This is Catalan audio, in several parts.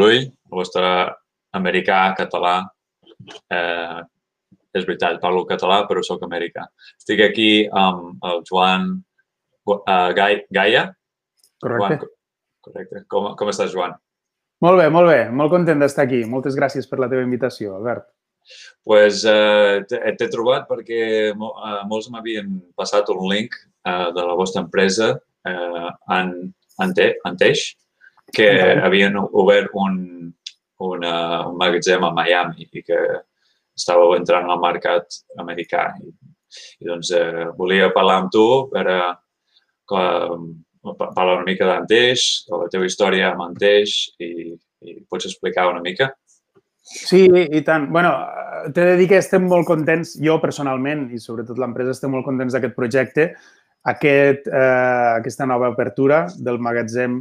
Ui, el vostre americà, català, eh, és veritat, parlo català, però sóc americà. Estic aquí amb el Joan uh, Gai, Gaia. Correcte. Joan, correcte. Com, com estàs, Joan? Molt bé, molt bé. Molt content d'estar aquí. Moltes gràcies per la teva invitació, Albert. pues, uh, t'he trobat perquè mo, uh, molts m'havien passat un link uh, de la vostra empresa, uh, en, Ante, Anteix, que havien obert un, una, un magatzem a Miami i que estàveu entrant al mercat americà. I, i doncs eh, volia parlar amb tu per a, parlar una mica d'Anteix, de la teva història amb Anteix i, i pots explicar una mica? Sí, i tant. bueno, t'he de dir que estem molt contents, jo personalment i sobretot l'empresa estem molt contents d'aquest projecte, aquest, eh, aquesta nova apertura del magatzem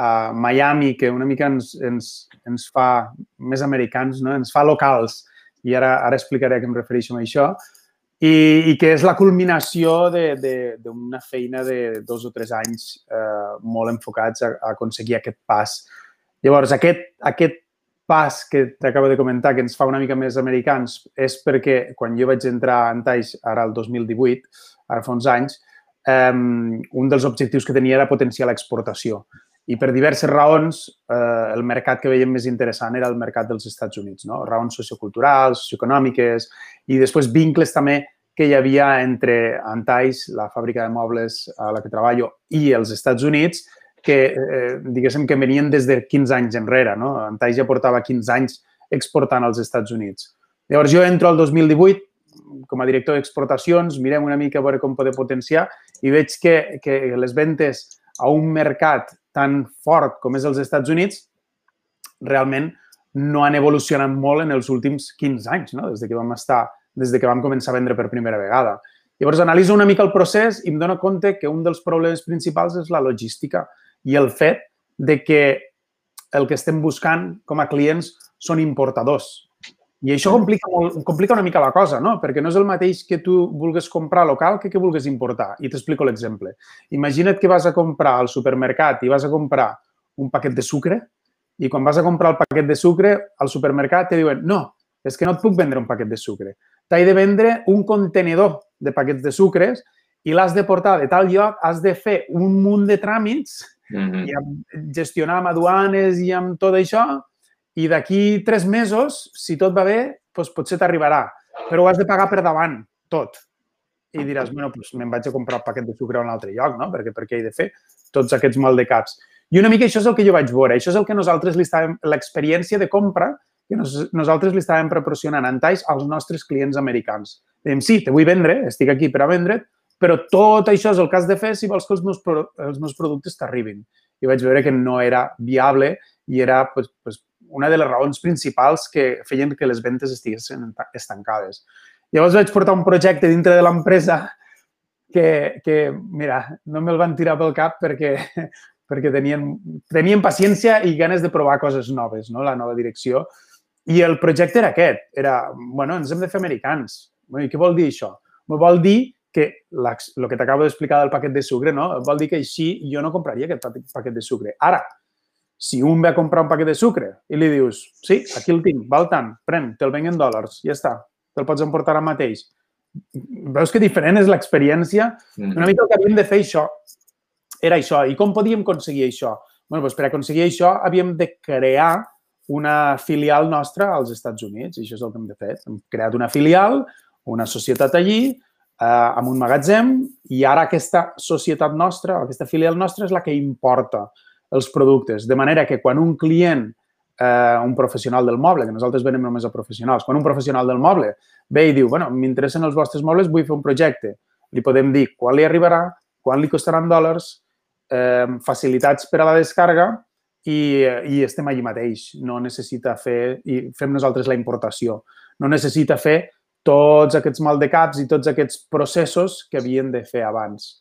a Miami, que una mica ens, ens, ens fa més americans, no? ens fa locals i ara, ara explicaré a què em refereixo amb això, i, i que és la culminació d'una feina de dos o tres anys eh, molt enfocats a, a aconseguir aquest pas. Llavors, aquest, aquest pas que t'acabo de comentar, que ens fa una mica més americans, és perquè quan jo vaig entrar a Antaix, ara el 2018, ara fa uns anys, eh, un dels objectius que tenia era potenciar l'exportació. I per diverses raons, eh, el mercat que veiem més interessant era el mercat dels Estats Units, no? raons socioculturals, socioeconòmiques i després vincles també que hi havia entre Antais, la fàbrica de mobles a la que treballo, i els Estats Units, que, eh, diguéssim, que venien des de 15 anys enrere. No? Antais ja portava 15 anys exportant als Estats Units. Llavors, jo entro al 2018 com a director d'exportacions, mirem una mica a veure com poder potenciar i veig que, que les ventes a un mercat tan fort com és els Estats Units, realment no han evolucionat molt en els últims 15 anys, no? des de que vam estar, des de que vam començar a vendre per primera vegada. Llavors, analitzo una mica el procés i em dono compte que un dels problemes principals és la logística i el fet de que el que estem buscant com a clients són importadors. I això complica, molt, complica una mica la cosa, no? Perquè no és el mateix que tu vulguis comprar local que que vulguis importar. I t'explico l'exemple. Imagina't que vas a comprar al supermercat i vas a comprar un paquet de sucre i quan vas a comprar el paquet de sucre al supermercat te diuen no, és que no et puc vendre un paquet de sucre. T'he de vendre un contenedor de paquets de sucres i l'has de portar de tal lloc, has de fer un munt de tràmits mm -hmm. i gestionar amb aduanes i amb tot això i d'aquí tres mesos, si tot va bé, doncs potser t'arribarà. Però ho has de pagar per davant, tot. I diràs, bueno, doncs me'n vaig a comprar un paquet de sucre a un altre lloc, no? Perquè per què he de fer tots aquests maldecaps? I una mica això és el que jo vaig veure. Això és el que nosaltres li estàvem, l'experiència de compra que nos, nosaltres li estàvem proporcionant en talls als nostres clients americans. Dèiem, sí, te vull vendre, estic aquí per a vendre't, però tot això és el que has de fer si vols que els meus, els meus productes t'arribin. I vaig veure que no era viable i era pues, pues, una de les raons principals que feien que les ventes estiguessin estancades. Llavors vaig portar un projecte dintre de l'empresa que, que, mira, no me'l van tirar pel cap perquè, perquè tenien, tenien paciència i ganes de provar coses noves, no? la nova direcció. I el projecte era aquest, era, bueno, ens hem de fer americans. I què vol dir això? Vol dir que el que t'acabo d'explicar del paquet de sucre, no? Vol dir que així jo no compraria aquest paquet de sucre. Ara, si un ve a comprar un paquet de sucre i li dius, sí, aquí el tinc, val tant, pren, te'l venc en dòlars, ja està, te'l pots emportar ara mateix. Veus que diferent és l'experiència? Mm. Una mica el que havíem de fer això era això. I com podíem aconseguir això? Bueno, doncs per aconseguir això havíem de crear una filial nostra als Estats Units i això és el que hem de fer. Hem creat una filial, una societat allí, eh, amb un magatzem i ara aquesta societat nostra, aquesta filial nostra és la que importa els productes. De manera que quan un client, eh, un professional del moble, que nosaltres venem només a professionals, quan un professional del moble ve i diu, bueno, m'interessen els vostres mobles, vull fer un projecte, li podem dir quan li arribarà, quan li costaran dòlars, eh, facilitats per a la descàrrega i, i estem allí mateix. No necessita fer, i fem nosaltres la importació, no necessita fer tots aquests maldecaps i tots aquests processos que havien de fer abans.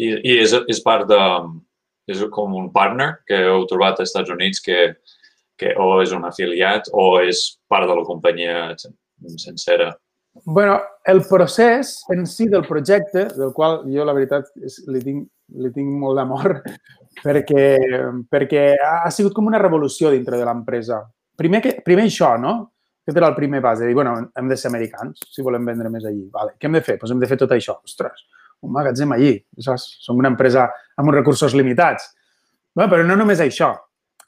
I, i és, és part de, és com un partner que heu trobat als Estats Units que, que o és un afiliat o és part de la companyia sencera? bueno, el procés en si del projecte, del qual jo la veritat és, li tinc li tinc molt d'amor, perquè, perquè ha sigut com una revolució dintre de l'empresa. Primer, que, primer això, no? Aquest era el primer pas, de dir, bueno, hem de ser americans si volem vendre més allí. Vale. Què hem de fer? Doncs hem de fer tot això. Ostres, un magatzem allí? Som una empresa amb uns recursos limitats. Bé, però no només això.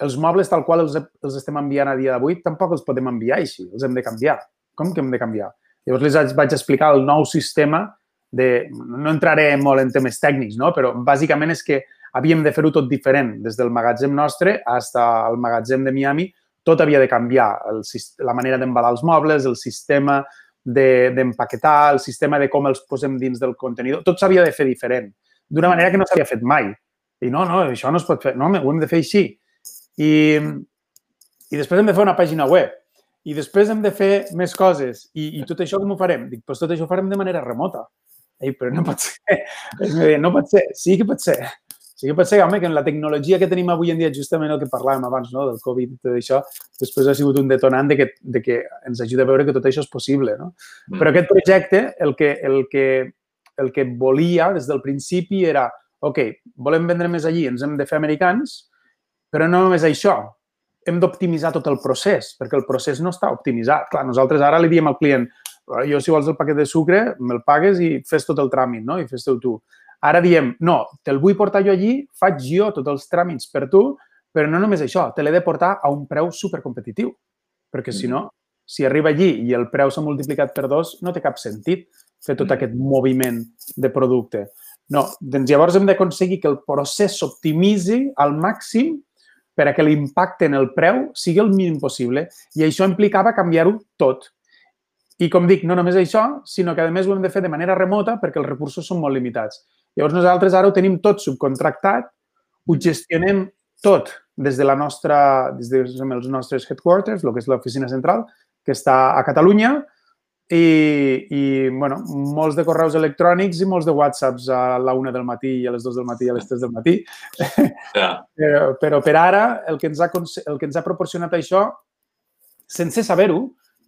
Els mobles tal qual els, els estem enviant a dia d'avui tampoc els podem enviar així, els hem de canviar. Com que hem de canviar? Llavors les vaig explicar el nou sistema de... No entraré molt en temes tècnics, no? però bàsicament és que havíem de fer-ho tot diferent. Des del magatzem nostre fins al magatzem de Miami, tot havia de canviar. El, la manera d'embalar els mobles, el sistema d'empaquetar, de, el sistema de com els posem dins del contenidor, tot s'havia de fer diferent, d'una manera que no s'havia fet mai. I no, no, això no es pot fer, no, ho hem de fer així. I, i després hem de fer una pàgina web i després hem de fer més coses. I, i tot això com ho farem? Dic, doncs tot això ho farem de manera remota. Ei, però no pot ser. No pot ser. Sí que pot ser. Que pot ser, home, que en la tecnologia que tenim avui en dia, justament el que parlàvem abans, no?, del Covid i tot això, després ha sigut un detonant de que, de que ens ajuda a veure que tot això és possible, no? Mm. Però aquest projecte, el que, el, que, el que volia des del principi era, ok, volem vendre més allí, ens hem de fer americans, però no només això, hem d'optimitzar tot el procés, perquè el procés no està optimitzat. Clar, nosaltres ara li diem al client, jo si vols el paquet de sucre, me'l pagues i fes tot el tràmit, no? I fes-te tu. Ara diem, no, te'l vull portar jo allí, faig jo tots els tràmits per tu, però no només això, te l'he de portar a un preu supercompetitiu. Perquè si no, si arriba allí i el preu s'ha multiplicat per dos, no té cap sentit fer tot aquest moviment de producte. No, doncs llavors hem d'aconseguir que el procés s'optimitzi al màxim per a que l'impacte en el preu sigui el mínim possible i això implicava canviar-ho tot. I com dic, no només això, sinó que a més ho hem de fer de manera remota perquè els recursos són molt limitats. Llavors nosaltres ara ho tenim tot subcontractat, ho gestionem tot des de la nostra, des dels nostres headquarters, el que és l'oficina central, que està a Catalunya, i, i bueno, molts de correus electrònics i molts de whatsapps a la una del matí i a les dues del matí i a les tres del matí. Yeah. però, però per ara el que, ens ha, el que ens ha proporcionat això, sense saber-ho,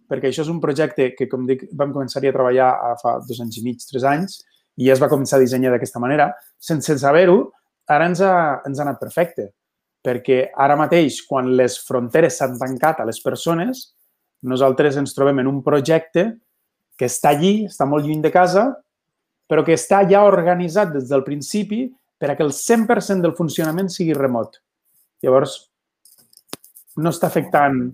perquè això és un projecte que, com dic, vam començar a treballar fa dos anys i mig, tres anys, i es va començar a dissenyar d'aquesta manera, sense saber-ho, ara ens ha, ens ha anat perfecte. Perquè ara mateix, quan les fronteres s'han tancat a les persones, nosaltres ens trobem en un projecte que està allí, està molt lluny de casa, però que està ja organitzat des del principi per a que el 100% del funcionament sigui remot. Llavors, no està afectant...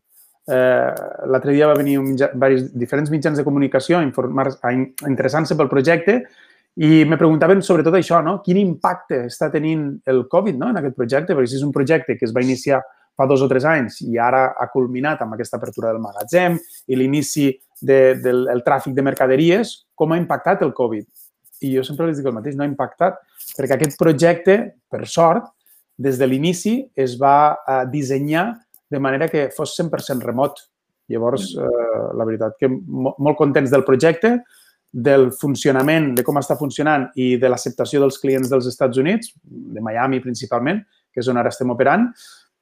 Eh, L'altre dia va venir un mitjà, diversos, diferents mitjans de comunicació a, informar, a interessant-se pel projecte i me preguntaven sobretot això, no? Quin impacte està tenint el Covid no? en aquest projecte? Perquè si és un projecte que es va iniciar fa dos o tres anys i ara ha culminat amb aquesta apertura del magatzem i l'inici de, del el tràfic de mercaderies, com ha impactat el Covid? I jo sempre els dic el mateix, no ha impactat, perquè aquest projecte, per sort, des de l'inici es va eh, dissenyar de manera que fos 100% remot. Llavors, mm. eh, la veritat que molt contents del projecte, del funcionament, de com està funcionant i de l'acceptació dels clients dels Estats Units, de Miami principalment, que és on ara estem operant,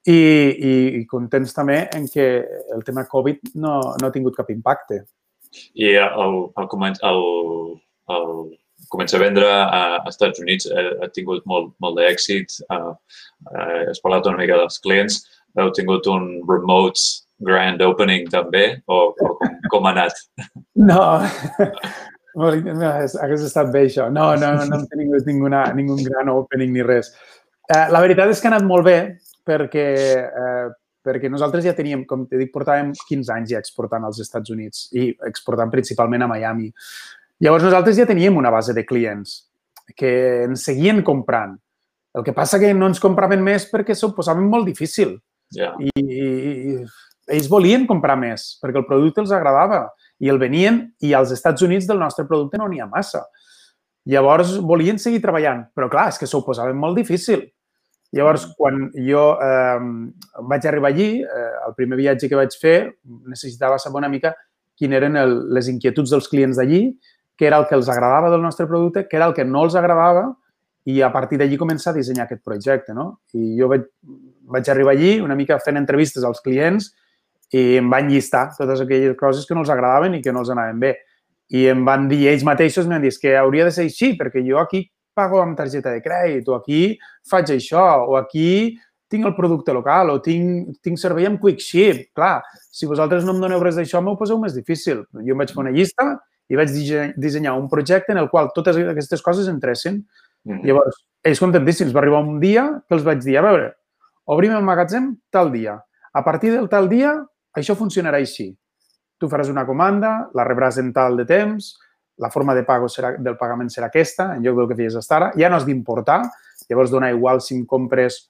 i, i, i contents també en que el tema Covid no, no ha tingut cap impacte. I el, el, el, el començar a vendre a, Estats Units ha, ha tingut molt, molt d'èxit. Uh, uh, has parlat una mica dels clients. Heu tingut un remote grand opening també o, o com, com ha anat? No, hagués estat bé això. No, no, no, no hem tingut ninguna, ningú gran opening ni res. Uh, la veritat és que ha anat molt bé perquè, eh, perquè nosaltres ja teníem, com t'he dit, portàvem 15 anys ja exportant als Estats Units i exportant principalment a Miami. Llavors nosaltres ja teníem una base de clients que ens seguien comprant. El que passa que no ens compraven més perquè s'ho posaven molt difícil. Yeah. I, I, I ells volien comprar més perquè el producte els agradava i el venien i als Estats Units del nostre producte no n'hi ha massa. Llavors volien seguir treballant, però clar, és que s'ho posaven molt difícil. Llavors, quan jo eh, vaig arribar allí, eh, el primer viatge que vaig fer, necessitava saber una mica quines eren el, les inquietuds dels clients d'allí, què era el que els agradava del nostre producte, què era el que no els agradava i a partir d'allí començar a dissenyar aquest projecte. No? I jo vaig, vaig arribar allí una mica fent entrevistes als clients i em van llistar totes aquelles coses que no els agradaven i que no els anaven bé. I em van dir ells mateixos, m'han dit que hauria de ser així, perquè jo aquí pago amb targeta de crèdit, o aquí faig això, o aquí tinc el producte local, o tinc, tinc servei amb Quick Ship. Clar, si vosaltres no em doneu res d'això, m'ho poseu més difícil. Jo em vaig fer una llista i vaig dissenyar un projecte en el qual totes aquestes coses entressin. Mm -hmm. Llavors, ells contentíssims. Va arribar un dia que els vaig dir, a veure, obrim el magatzem tal dia. A partir del tal dia, això funcionarà així. Tu faràs una comanda, la rebràs en tal de temps, la forma de pago serà, del pagament serà aquesta, en lloc del que feies fins ara. Ja no has d'importar, llavors dona igual si em compres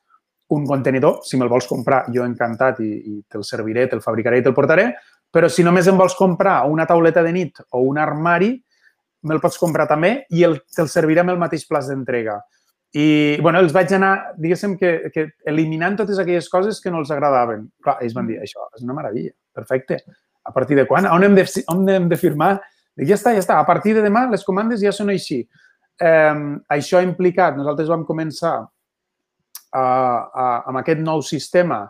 un contenidor, si me'l vols comprar, jo encantat i, i te'l serviré, te'l fabricaré i te'l portaré, però si només em vols comprar una tauleta de nit o un armari, me'l pots comprar també i te'l serviré amb el mateix plaç d'entrega. I, bueno, els vaig anar, diguéssim, que, que eliminant totes aquelles coses que no els agradaven. Clar, ells van dir, això és una meravella, perfecte. A partir de quan? On hem de, on hem de firmar? Dic, ja està, ja està. A partir de demà les comandes ja són així. Eh, això ha implicat, nosaltres vam començar a, a, amb aquest nou sistema,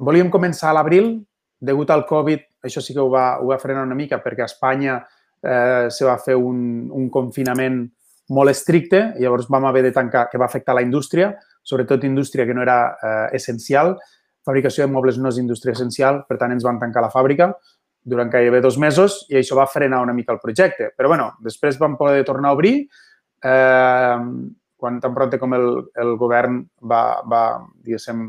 volíem començar a l'abril, degut al Covid, això sí que ho va, ho va frenar una mica perquè a Espanya eh, se va fer un, un confinament molt estricte, llavors vam haver de tancar, que va afectar la indústria, sobretot indústria que no era eh, essencial. Fabricació de mobles no és indústria essencial, per tant ens van tancar la fàbrica durant gairebé dos mesos i això va frenar una mica el projecte. Però bueno, després vam poder tornar a obrir eh, quan tan prompte com el, el govern va, va diguéssim,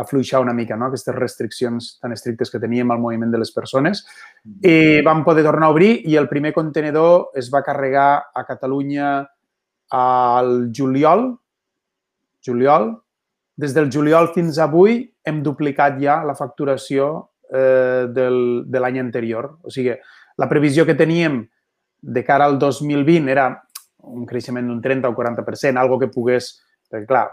afluixar una mica no? aquestes restriccions tan estrictes que teníem al moviment de les persones. I vam poder tornar a obrir i el primer contenedor es va carregar a Catalunya al juliol. Juliol. Des del juliol fins avui hem duplicat ja la facturació eh, del, de l'any anterior. O sigui, la previsió que teníem de cara al 2020 era un creixement d'un 30 o 40%, algo que pogués perquè, clar,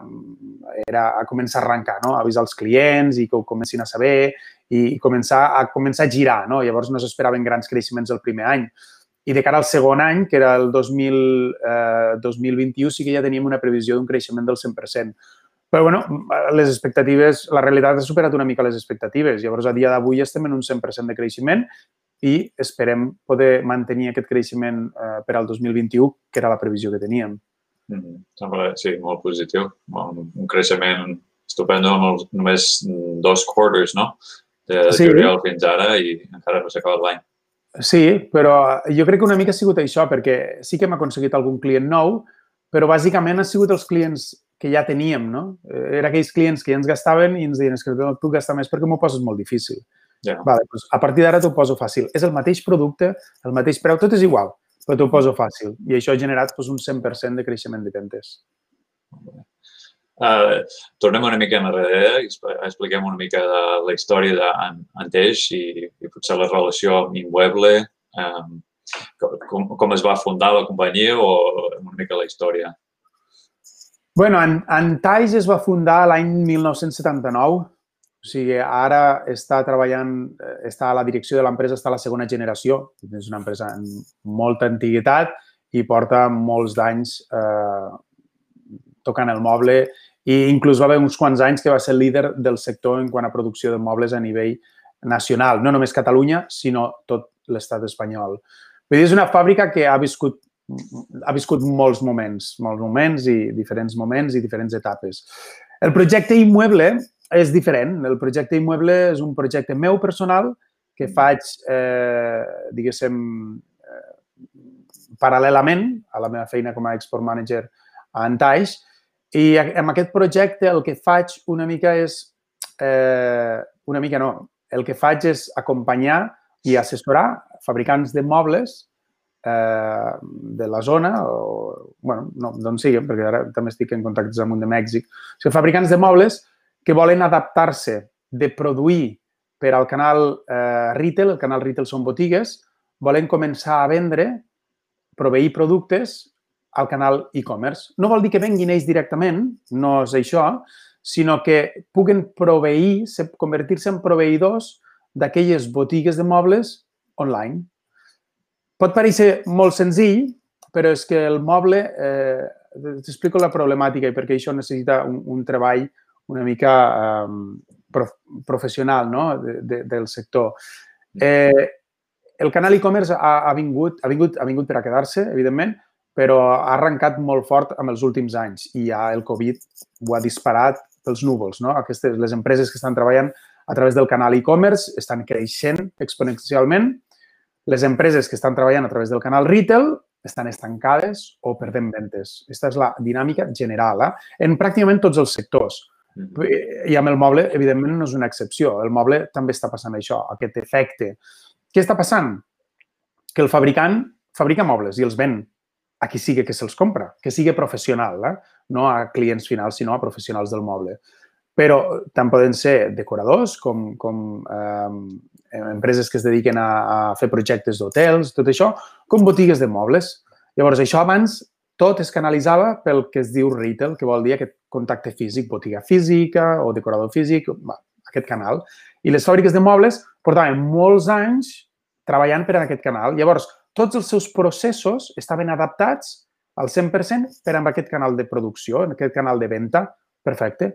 era a començar a arrencar, no? avisar els clients i que ho comencin a saber i, i començar a començar a girar. No? Llavors no s'esperaven grans creixements el primer any. I de cara al segon any, que era el 2000, eh, 2021, sí que ja teníem una previsió d'un creixement del 100%. Però, bueno, les expectatives, la realitat ha superat una mica les expectatives. Llavors, a dia d'avui estem en un 100% de creixement i esperem poder mantenir aquest creixement eh, per al 2021, que era la previsió que teníem. Mm, sembla, sí, molt positiu. Un, un creixement estupendo amb els, només dos quarters, no? De sí. juliol fins ara i encara no s'ha acabat l'any. Sí, però jo crec que una mica ha sigut això, perquè sí que hem aconseguit algun client nou, però bàsicament ha sigut els clients que ja teníem, no? Era aquells clients que ja ens gastaven i ens diuen que no puc gastar més perquè m'ho poses molt difícil. Ja. Vale, doncs a partir d'ara t'ho poso fàcil. És el mateix producte, el mateix preu, tot és igual però t'ho poso fàcil. I això ha generat doncs, un 100% de creixement de ventes. Uh, tornem una mica enrere i expliquem una mica de la història d'Anteix i, i potser la relació amb Inmueble, um, com, com es va fundar la companyia o una mica la història. bueno, Antaix es va fundar l'any 1979 o sigui, ara està treballant, eh, està a la direcció de l'empresa, està a la segona generació. És una empresa amb molta antiguitat i porta molts d'anys eh, tocant el moble i inclús va haver uns quants anys que va ser líder del sector en quant a producció de mobles a nivell nacional. No només Catalunya, sinó tot l'estat espanyol. Vull dir, és una fàbrica que ha viscut, ha viscut molts moments, molts moments i diferents moments i diferents etapes. El projecte Immueble és diferent. El projecte Immueble és un projecte meu personal que mm. faig, eh, diguéssim, eh, paral·lelament a la meva feina com a export manager a Antaix. I amb aquest projecte el que faig una mica és, eh, una mica no, el que faig és acompanyar i assessorar fabricants de mobles eh, de la zona, o, bueno, no, d'on sigui, perquè ara també estic en contacte amb un de Mèxic. O sigui, fabricants de mobles que volen adaptar-se de produir per al canal eh, retail, el canal retail són botigues, volen començar a vendre, proveir productes al canal e-commerce. No vol dir que venguin ells directament, no és això, sinó que puguen proveir, convertir-se en proveïdors d'aquelles botigues de mobles online. Pot pareixer molt senzill, però és que el moble, eh, t'explico la problemàtica i perquè això necessita un, un treball una mica um, prof professional no? de, de, del sector. Eh, el canal e-commerce ha, ha, vingut, ha, vingut, ha vingut per a quedar-se, evidentment, però ha arrencat molt fort amb els últims anys i ja el Covid ho ha disparat pels núvols. No? Aquestes, les empreses que estan treballant a través del canal e-commerce estan creixent exponencialment. Les empreses que estan treballant a través del canal retail estan estancades o perdent ventes. Aquesta és la dinàmica general eh? en pràcticament tots els sectors. I amb el moble, evidentment, no és una excepció. El moble també està passant això, aquest efecte. Què està passant? Que el fabricant fabrica mobles i els ven a qui sigui que se'ls compra, que sigui professional, eh? no a clients finals, sinó a professionals del moble. Però tant poden ser decoradors com, com eh, empreses que es dediquen a, a fer projectes d'hotels, tot això, com botigues de mobles. Llavors, això abans tot es canalitzava pel que es diu retail, que vol dir aquest contacte físic, botiga física o decorador físic, aquest canal. I les fàbriques de mobles portaven molts anys treballant per a aquest canal. Llavors, tots els seus processos estaven adaptats al 100% per a aquest canal de producció, en aquest canal de venda. Perfecte.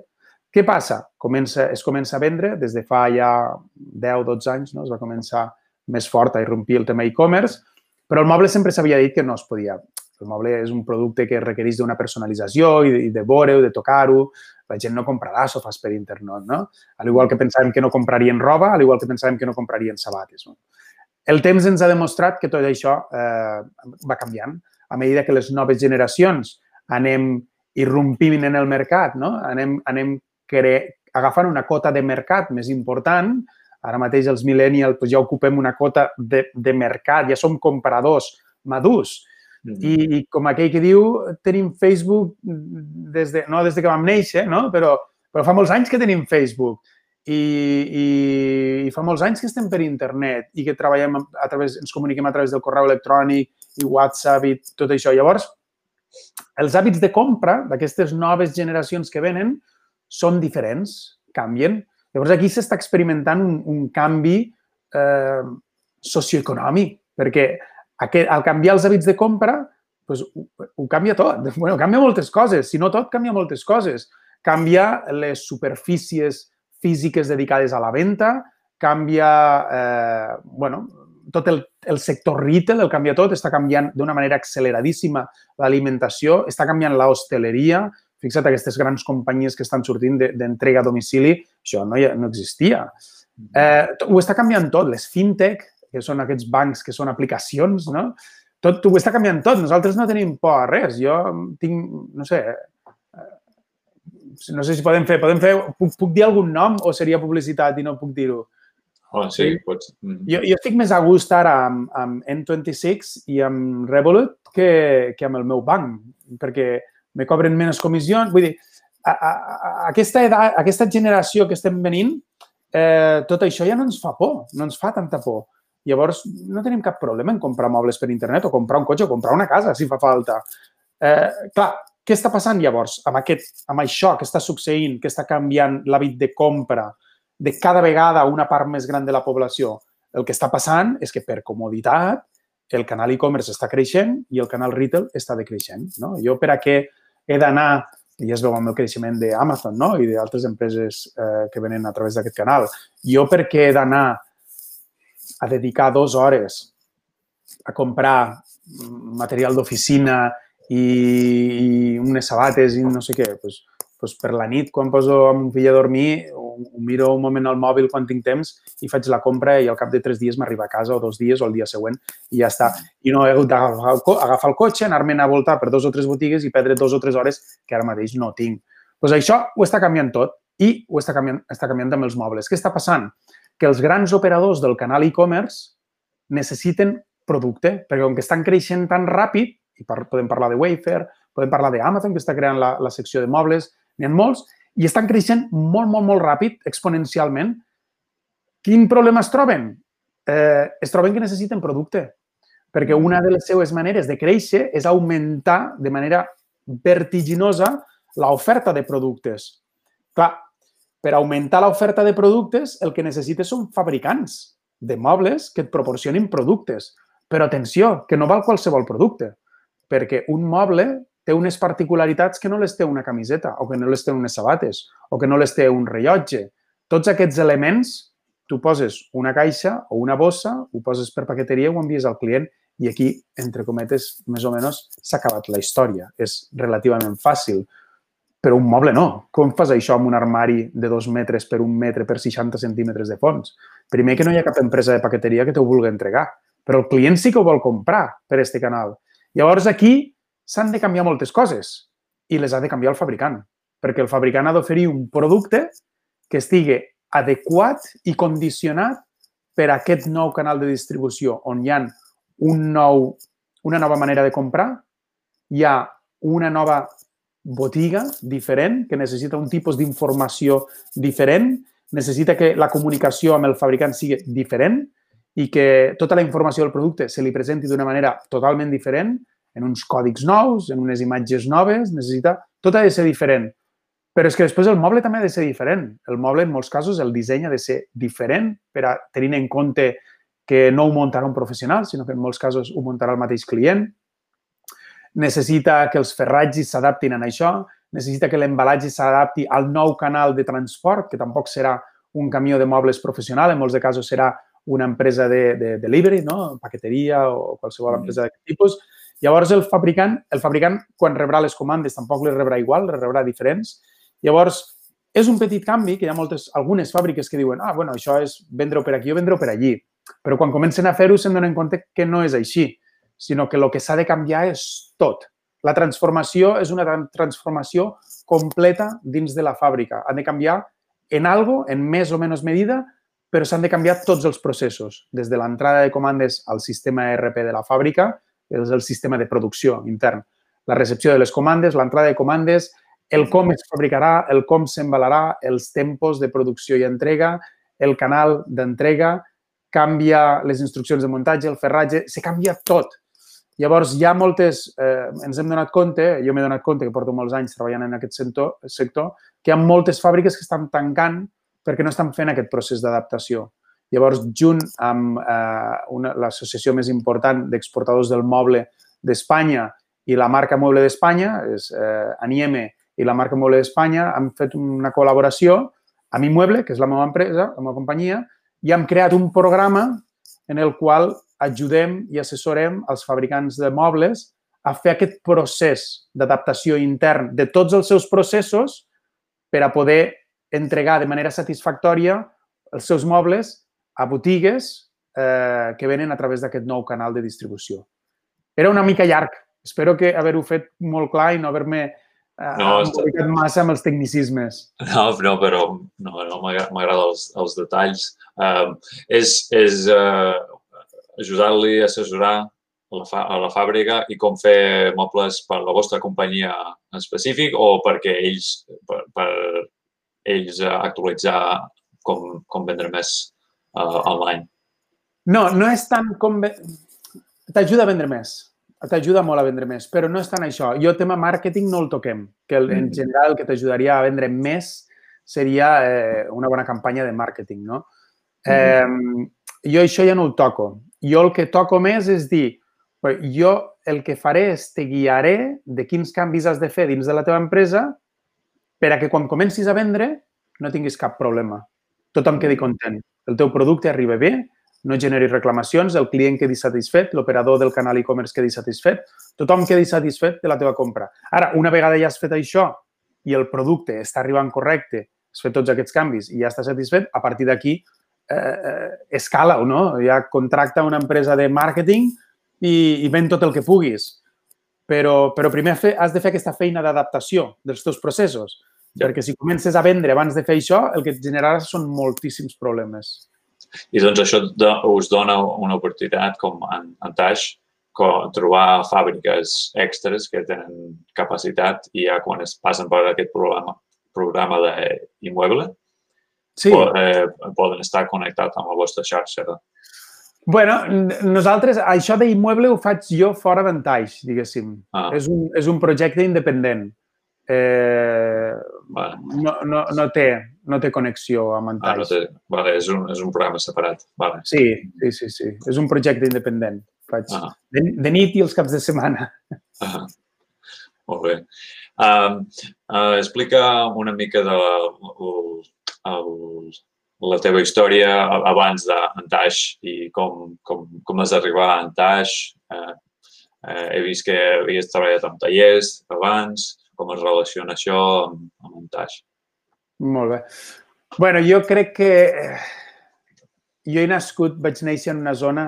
Què passa? Comença, es comença a vendre des de fa ja 10-12 anys, no? es va començar més fort a irrompir el tema e-commerce, però el moble sempre s'havia dit que no es podia. El moble és un producte que requereix d'una personalització i de, veure-ho, de tocar-ho. La gent no comprarà sofàs per internet, no? Al igual que pensàvem que no comprarien roba, al igual que pensàvem que no comprarien sabates. No? El temps ens ha demostrat que tot això eh, va canviant. A mesura que les noves generacions anem irrompint en el mercat, no? anem, anem cre... agafant una cota de mercat més important, ara mateix els millennials pues, ja ocupem una cota de, de mercat, ja som compradors madurs. I, I com aquell que diu, tenim Facebook des de, no des de que vam néixer, no? però, però fa molts anys que tenim Facebook i, i, i fa molts anys que estem per internet i que treballem a través, ens comuniquem a través del correu electrònic i WhatsApp i tot això. Llavors, els hàbits de compra d'aquestes noves generacions que venen són diferents, canvien. Llavors, aquí s'està experimentant un, un canvi eh, socioeconòmic, perquè aquest, al canviar els hàbits de compra, doncs, ho, ho canvia tot. Bueno, canvia moltes coses. Si no tot, canvia moltes coses. Canvia les superfícies físiques dedicades a la venda, canvia, eh, bueno, tot el, el sector retail, el canvia tot, està canviant d'una manera acceleradíssima l'alimentació, està canviant l'hostaleria, fixa't, aquestes grans companyies que estan sortint d'entrega de, a domicili, això no, no existia. Eh, ho està canviant tot. Les fintech, que són aquests bancs que són aplicacions, no? Tot ho està canviant tot. Nosaltres no tenim por a res. Jo tinc, no sé, eh, no sé si podem fer, podem fer, puc, puc dir algun nom o seria publicitat i no puc dir-ho? Oh, sí, pots. Mm. Jo, jo estic més a gust ara amb, amb N26 i amb Revolut que, que amb el meu banc, perquè me cobren menys comissions. Vull dir, a, a, a aquesta, edat, aquesta generació que estem venint, eh, tot això ja no ens fa por, no ens fa tanta por. Llavors, no tenim cap problema en comprar mobles per internet o comprar un cotxe o comprar una casa, si fa falta. Eh, clar, què està passant llavors amb, aquest, amb això que està succeint, que està canviant l'hàbit de compra de cada vegada una part més gran de la població? El que està passant és que per comoditat el canal e-commerce està creixent i el canal retail està decreixent. No? Jo per a què he d'anar, i ja es veu amb el creixement d'Amazon no? i d'altres empreses eh, que venen a través d'aquest canal, jo per què he d'anar a dedicar dues hores a comprar material d'oficina i, i unes sabates i no sé què, doncs, doncs per la nit, quan poso amb un fill a dormir, ho, ho miro un moment al mòbil quan tinc temps i faig la compra i al cap de tres dies m'arriba a casa o dos dies o el dia següent i ja està. I no he hagut d'agafar el, cotxe, anar-me'n a voltar per dos o tres botigues i perdre dos o tres hores que ara mateix no tinc. Doncs això ho està canviant tot i ho està canviant, està canviant amb els mobles. Què està passant? Que els grans operadors del canal e-commerce necessiten producte, perquè com que estan creixent tan ràpid, i par podem parlar de Wayfair, podem parlar d'Amazon, que està creant la, la secció de mobles, n'hi ha molts, i estan creixent molt, molt, molt ràpid, exponencialment. Quin problema es troben? Eh, es troben que necessiten producte, perquè una de les seues maneres de créixer és augmentar de manera vertiginosa l'oferta de productes. Clar, per augmentar l'oferta de productes, el que necessites són fabricants de mobles que et proporcionin productes. Però atenció, que no val qualsevol producte, perquè un moble té unes particularitats que no les té una camiseta o que no les té unes sabates o que no les té un rellotge. Tots aquests elements, tu poses una caixa o una bossa, ho poses per paqueteria ho envies al client i aquí, entre cometes, més o menys s'ha acabat la història. És relativament fàcil. Però un moble no. Com fas això amb un armari de dos metres per un metre per 60 centímetres de fons? Primer que no hi ha cap empresa de paqueteria que t'ho vulgui entregar, però el client sí que ho vol comprar per este canal. Llavors aquí s'han de canviar moltes coses i les ha de canviar el fabricant, perquè el fabricant ha d'oferir un producte que estigui adequat i condicionat per a aquest nou canal de distribució on hi ha un nou, una nova manera de comprar, hi ha una nova botiga diferent, que necessita un tipus d'informació diferent, necessita que la comunicació amb el fabricant sigui diferent i que tota la informació del producte se li presenti d'una manera totalment diferent, en uns còdics nous, en unes imatges noves, necessita... Tot ha de ser diferent. Però és que després el moble també ha de ser diferent. El moble, en molts casos, el disseny ha de ser diferent per a tenir en compte que no ho muntarà un professional, sinó que en molts casos ho muntarà el mateix client necessita que els ferratges s'adaptin a això, necessita que l'embalatge s'adapti al nou canal de transport, que tampoc serà un camió de mobles professional, en molts de casos serà una empresa de, de delivery, no? paqueteria o qualsevol empresa d'aquest tipus. Llavors, el fabricant, el fabricant, quan rebrà les comandes, tampoc les rebrà igual, les rebrà diferents. Llavors, és un petit canvi que hi ha moltes, algunes fàbriques que diuen ah, bueno, això és vendre-ho per aquí o vendre-ho per allí. Però quan comencen a fer-ho se'n donen compte que no és així sinó que el que s'ha de canviar és tot. La transformació és una transformació completa dins de la fàbrica. Han de canviar en algo, en més o menys medida, però s'han de canviar tots els processos, des de l'entrada de comandes al sistema ERP de la fàbrica, és el sistema de producció intern, la recepció de les comandes, l'entrada de comandes, el com es fabricarà, el com s'embalarà, els tempos de producció i entrega, el canal d'entrega, canvia les instruccions de muntatge, el ferratge, se canvia tot. Llavors, hi ha moltes, eh, ens hem donat compte, jo m'he donat compte que porto molts anys treballant en aquest sector, sector, que hi ha moltes fàbriques que estan tancant perquè no estan fent aquest procés d'adaptació. Llavors, junt amb eh, l'associació més important d'exportadors del moble d'Espanya i la marca Moble d'Espanya, és eh, Anieme i la marca Moble d'Espanya, han fet una col·laboració amb Immueble, que és la meva empresa, la meva companyia, i hem creat un programa en el qual ajudem i assessorem els fabricants de mobles a fer aquest procés d'adaptació intern de tots els seus processos per a poder entregar de manera satisfactòria els seus mobles a botigues eh, que venen a través d'aquest nou canal de distribució. Era una mica llarg. Espero que haver-ho fet molt clar i no haver-me eh, no, embolicat massa amb els tecnicismes. No, no però no, no m'agraden els, els detalls. Uh, és és uh, ajudar-li a assessorar a la, a la fàbrica i com fer mobles per la vostra companyia en específic o perquè ells, per, per ells actualitzar com, com vendre més uh, online? No, no és tant com... T'ajuda a vendre més. T'ajuda molt a vendre més, però no és tant això. Jo tema màrqueting no el toquem, que el, en mm. general el que t'ajudaria a vendre més seria eh, una bona campanya de màrqueting, no? Mm-hmm. Eh, jo això ja no ho toco jo el que toco més és dir, jo el que faré és te guiaré de quins canvis has de fer dins de la teva empresa per a que quan comencis a vendre no tinguis cap problema. Tothom quedi content. El teu producte arriba bé, no generi reclamacions, el client quedi satisfet, l'operador del canal e-commerce quedi satisfet, tothom quedi satisfet de la teva compra. Ara, una vegada ja has fet això i el producte està arribant correcte, has fet tots aquests canvis i ja està satisfet, a partir d'aquí Eh, eh, escala o no? Ja contracta una empresa de màrqueting i, i ven tot el que puguis. Però, però primer has de fer aquesta feina d'adaptació dels teus processos. Ja. Perquè si comences a vendre abans de fer això, el que et generarà són moltíssims problemes. I doncs això us dona una oportunitat com en, en Taix, trobar fàbriques extres que tenen capacitat i ja quan es passen per aquest programa, programa d'immoble, sí. eh, poden estar connectats amb la vostra xarxa. bueno, nosaltres, això d'immoble ho faig jo fora d'Antaix, diguéssim. Ah. És, un, és un projecte independent. Eh, vale. no, no, no, té, no té connexió amb Antaix. Ah, no té. Vale, és un, és un programa separat. Vale. Sí, sí, sí, sí. És un projecte independent. Faig ah. de, de nit i els caps de setmana. Ah. Molt bé. Um, uh, explica una mica de el, la teva història abans d'Antaix i com, com, com has arribar a Antaix. Eh, eh, he vist que havies treballat amb tallers abans. Com es relaciona això amb, amb Antaix? Molt bé. bueno, jo crec que eh, jo he nascut, vaig néixer en una zona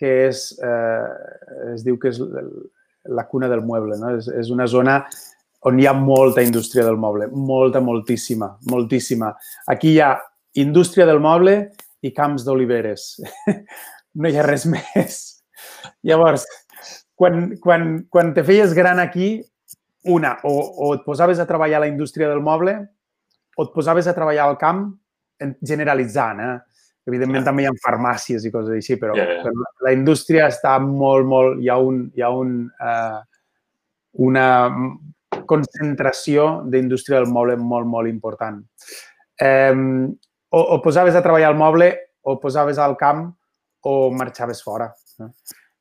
que és, eh, es diu que és la cuna del mueble, no? És, és una zona on hi ha molta indústria del moble, molta, moltíssima, moltíssima. Aquí hi ha indústria del moble i camps d'oliveres. No hi ha res més. Llavors, quan, quan, quan te feies gran aquí, una, o, o et posaves a treballar a la indústria del moble o et posaves a treballar al camp generalitzant, eh? Evidentment, yeah. també hi ha farmàcies i coses així, però, yeah, yeah. però la indústria està molt, molt... Hi ha, un, hi ha un, uh, una concentració d'indústria del moble molt, molt important. Um, o, o posaves a treballar al moble, o posaves al camp, o marxaves fora.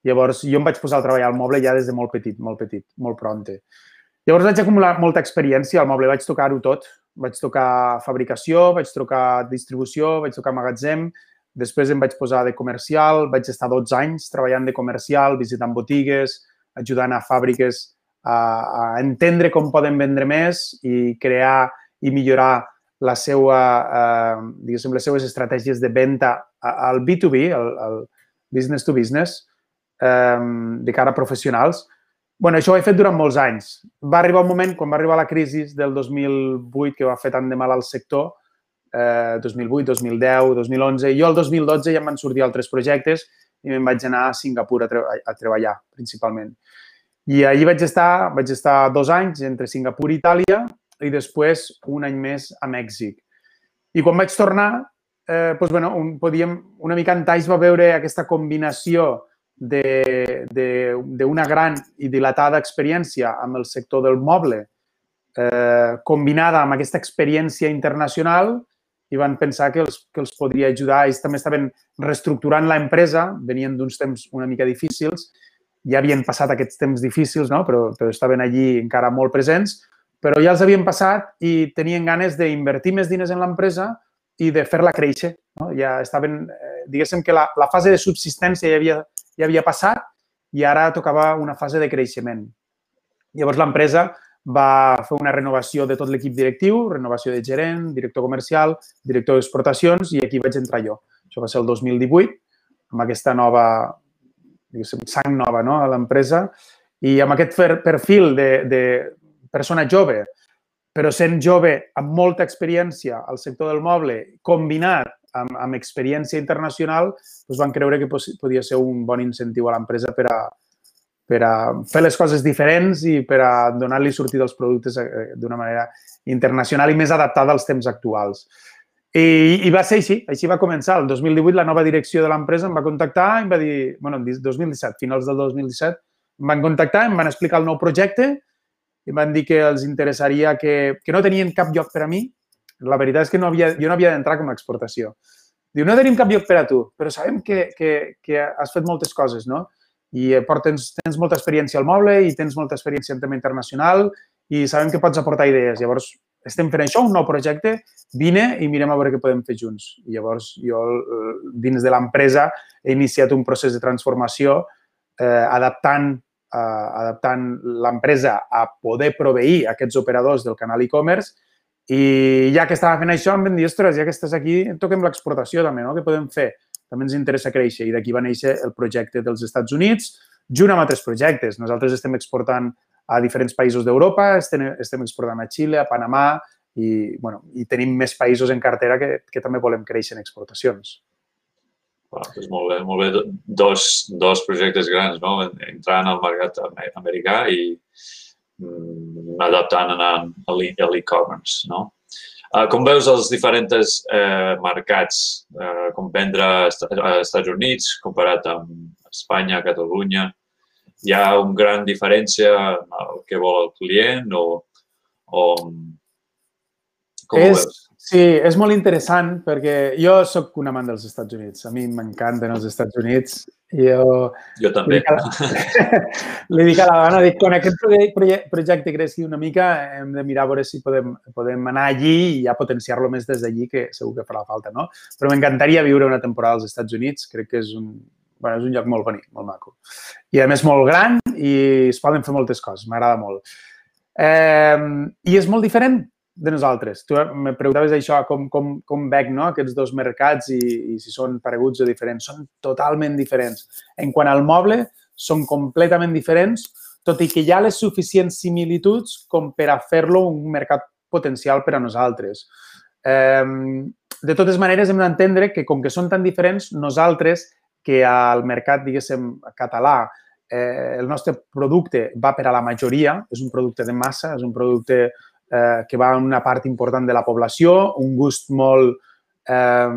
Llavors, jo em vaig posar a treballar al moble ja des de molt petit, molt petit, molt pronte. Llavors vaig acumular molta experiència al moble, vaig tocar-ho tot. Vaig tocar fabricació, vaig tocar distribució, vaig tocar magatzem, després em vaig posar de comercial, vaig estar 12 anys treballant de comercial, visitant botigues, ajudant a fàbriques a, a entendre com poden vendre més i crear i millorar la seva, eh, les seues estratègies de venda al B2B, al, al business to business, eh, de cara a professionals bueno, això ho he fet durant molts anys. Va arribar un moment, quan va arribar la crisi del 2008, que va fer tant de mal al sector, eh, 2008, 2010, 2011, jo el 2012 ja em van sortir altres projectes i me'n vaig anar a Singapur a, tre a treballar, principalment. I allí vaig estar, vaig estar dos anys entre Singapur i Itàlia i després un any més a Mèxic. I quan vaig tornar, eh, doncs, bueno, un, podíem, una mica en Taix va veure aquesta combinació d'una gran i dilatada experiència amb el sector del moble, eh, combinada amb aquesta experiència internacional, i van pensar que els, que els podria ajudar. Ells també estaven reestructurant l'empresa, venien d'uns temps una mica difícils, ja havien passat aquests temps difícils, no? però, però estaven allí encara molt presents, però ja els havien passat i tenien ganes d'invertir més diners en l'empresa i de fer-la créixer. No? Ja estaven, eh, diguéssim que la, la fase de subsistència ja havia ja havia passat i ara tocava una fase de creixement. Llavors l'empresa va fer una renovació de tot l'equip directiu, renovació de gerent, director comercial, director d'exportacions i aquí vaig entrar jo. Això va ser el 2018, amb aquesta nova, diguéssim, sang nova no? a l'empresa i amb aquest perfil de, de persona jove, però sent jove amb molta experiència al sector del moble, combinat amb, amb experiència internacional, doncs van creure que podia ser un bon incentiu a l'empresa per a, per a fer les coses diferents i per a donar-li sortida als productes eh, d'una manera internacional i més adaptada als temps actuals. I, I va ser així, així va començar. El 2018 la nova direcció de l'empresa em va contactar i em va dir, bueno, 2017, finals del 2017, em van contactar, em van explicar el nou projecte i em van dir que els interessaria que, que no tenien cap lloc per a mi, la veritat és que no havia, jo no havia d'entrar com a exportació. Diu, no tenim cap lloc per a tu, però sabem que, que, que has fet moltes coses, no? I eh, portes, tens molta experiència al moble i tens molta experiència en tema internacional i sabem que pots aportar idees. Llavors, estem fent això, un nou projecte, vine i mirem a veure què podem fer junts. I llavors, jo, eh, dins de l'empresa, he iniciat un procés de transformació eh, adaptant eh, adaptant l'empresa a poder proveir aquests operadors del canal e-commerce i ja que estava fent això, em van dir, ostres, ja que estàs aquí, toquem l'exportació també, no? Què podem fer? També ens interessa créixer. I d'aquí va néixer el projecte dels Estats Units, junt amb altres projectes. Nosaltres estem exportant a diferents països d'Europa, estem, estem exportant a Xile, a Panamà, i, bueno, i tenim més països en cartera que, que també volem créixer en exportacions. Ah, doncs molt bé, molt bé. Dos, dos projectes grans, no? Entrant al mercat americà i, Mm, adaptant a l'e-commerce, no? Uh, com veus els diferents eh, mercats, eh, com vendre a Estats Units comparat amb Espanya, Catalunya? Hi ha una gran diferència en el que vol el client o, o com és, Sí, és molt interessant perquè jo sóc un amant dels Estats Units. A mi m'encanten els Estats Units. Jo, jo també. Li dic a la, li dic a la dona, dic, quan aquest projecte creixi una mica hem de mirar a veure si podem, podem anar allí i ja potenciar-lo més des d'allí, que segur que farà falta, no? Però m'encantaria viure una temporada als Estats Units. Crec que és un, bueno, és un lloc molt bonic, molt maco. I a més molt gran i es poden fer moltes coses, m'agrada molt. Eh, I és molt diferent de nosaltres. Tu me preguntaves això, com, com, com veig no? aquests dos mercats i, i si són pareguts o diferents. Són totalment diferents. En quant al moble, són completament diferents, tot i que hi ha les suficients similituds com per a fer-lo un mercat potencial per a nosaltres. Eh, de totes maneres, hem d'entendre que, com que són tan diferents, nosaltres, que al mercat, diguéssim, català, eh, el nostre producte va per a la majoria, és un producte de massa, és un producte eh, que va a una part important de la població, un gust molt, eh,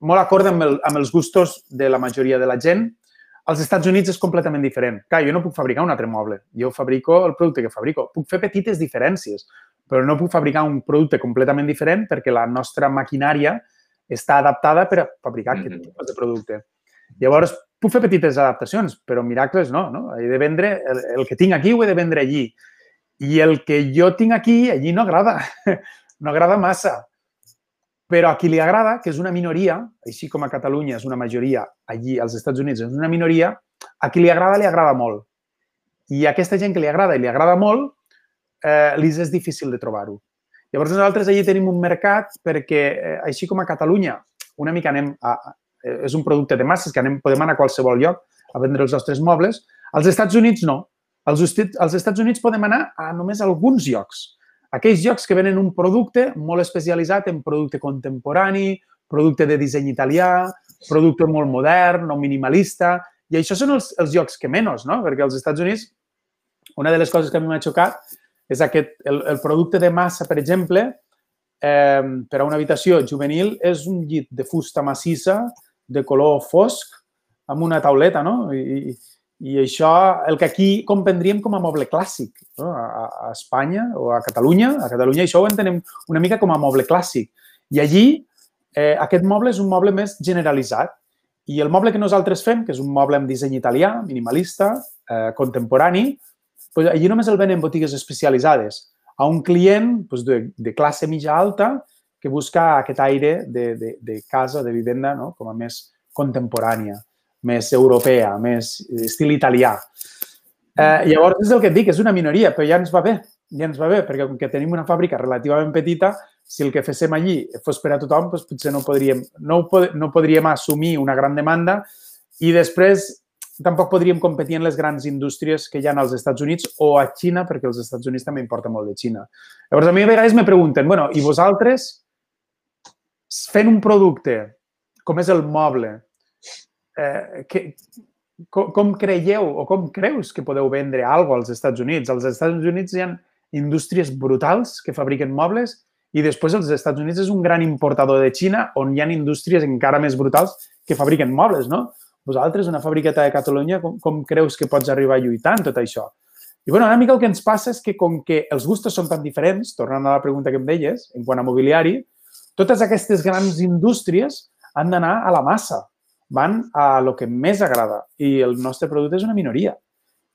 molt acord amb, el, amb els gustos de la majoria de la gent. Als Estats Units és completament diferent. Clar, jo no puc fabricar un altre moble. Jo fabrico el producte que fabrico. Puc fer petites diferències, però no puc fabricar un producte completament diferent perquè la nostra maquinària està adaptada per a fabricar mm -hmm. aquest tipus de producte. Llavors, puc fer petites adaptacions, però miracles no, no? He de vendre, el, el que tinc aquí ho he de vendre allí. I el que jo tinc aquí, allí no agrada. No agrada massa. Però a qui li agrada, que és una minoria, així com a Catalunya és una majoria, allí als Estats Units és una minoria, a qui li agrada, li agrada molt. I a aquesta gent que li agrada i li agrada molt, eh, li és difícil de trobar-ho. Llavors, nosaltres allí tenim un mercat perquè, eh, així com a Catalunya, una mica anem a, és un producte de masses que anem, podem anar a qualsevol lloc a vendre els nostres mobles, als Estats Units no. Als, als Estats Units podem anar a només alguns llocs. Aquells llocs que venen un producte molt especialitzat en producte contemporani, producte de disseny italià, producte molt modern o minimalista. I això són els, els llocs que menys, no? Perquè als Estats Units, una de les coses que a mi m'ha xocat és aquest, el, el producte de massa, per exemple, eh, per a una habitació juvenil és un llit de fusta massissa de color fosc amb una tauleta, no? I, i això, el que aquí comprendríem com a moble clàssic, no? a, a Espanya o a Catalunya, a Catalunya això ho entenem una mica com a moble clàssic. I allí eh, aquest moble és un moble més generalitzat. I el moble que nosaltres fem, que és un moble amb disseny italià, minimalista, eh, contemporani, doncs allí només el venen botigues especialitzades a un client doncs, de, de classe mitja alta que busca aquest aire de, de, de casa, de vivenda, no? com a més contemporània més europea, més estil italià. Eh, llavors, és el que et dic, és una minoria, però ja ens va bé, ja ens va bé, perquè com que tenim una fàbrica relativament petita, si el que féssim allí fos per a tothom, doncs potser no podríem, no, pod no podríem assumir una gran demanda i després tampoc podríem competir en les grans indústries que hi ha als Estats Units o a Xina, perquè els Estats Units també importa molt de Xina. Llavors, a mi a vegades me pregunten, bueno, i vosaltres, fent un producte com és el moble, eh, que, com, com creieu o com creus que podeu vendre alguna als Estats Units? Als Estats Units hi ha indústries brutals que fabriquen mobles i després els Estats Units és un gran importador de Xina on hi ha indústries encara més brutals que fabriquen mobles, no? Vosaltres, una fabriqueta de Catalunya, com, com creus que pots arribar a lluitar en tot això? I, bueno, una mica el que ens passa és que com que els gustos són tan diferents, tornant a la pregunta que em deies, en quant a mobiliari, totes aquestes grans indústries han d'anar a la massa van a lo que més agrada i el nostre producte és una minoria.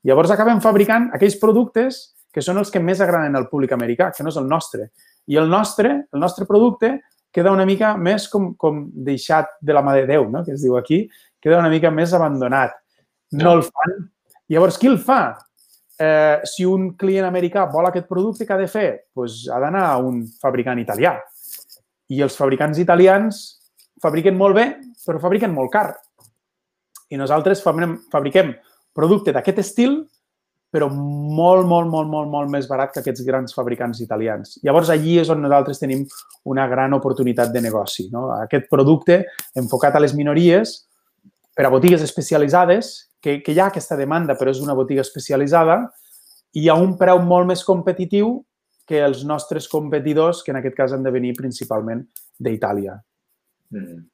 Llavors acabem fabricant aquells productes que són els que més agraden al públic americà, que no és el nostre. I el nostre, el nostre producte, queda una mica més com, com deixat de la mà de Déu, no? que es diu aquí, queda una mica més abandonat. No el fan. Llavors, qui el fa? Eh, si un client americà vol aquest producte, què ha de fer? Pues ha d'anar a un fabricant italià. I els fabricants italians fabriquen molt bé, però fabriquen molt car. I nosaltres fabriquem producte d'aquest estil, però molt, molt, molt, molt, molt més barat que aquests grans fabricants italians. Llavors, allí és on nosaltres tenim una gran oportunitat de negoci. No? Aquest producte enfocat a les minories, per a botigues especialitzades, que, que hi ha aquesta demanda, però és una botiga especialitzada, i a un preu molt més competitiu que els nostres competidors, que en aquest cas han de venir principalment d'Itàlia. Mm.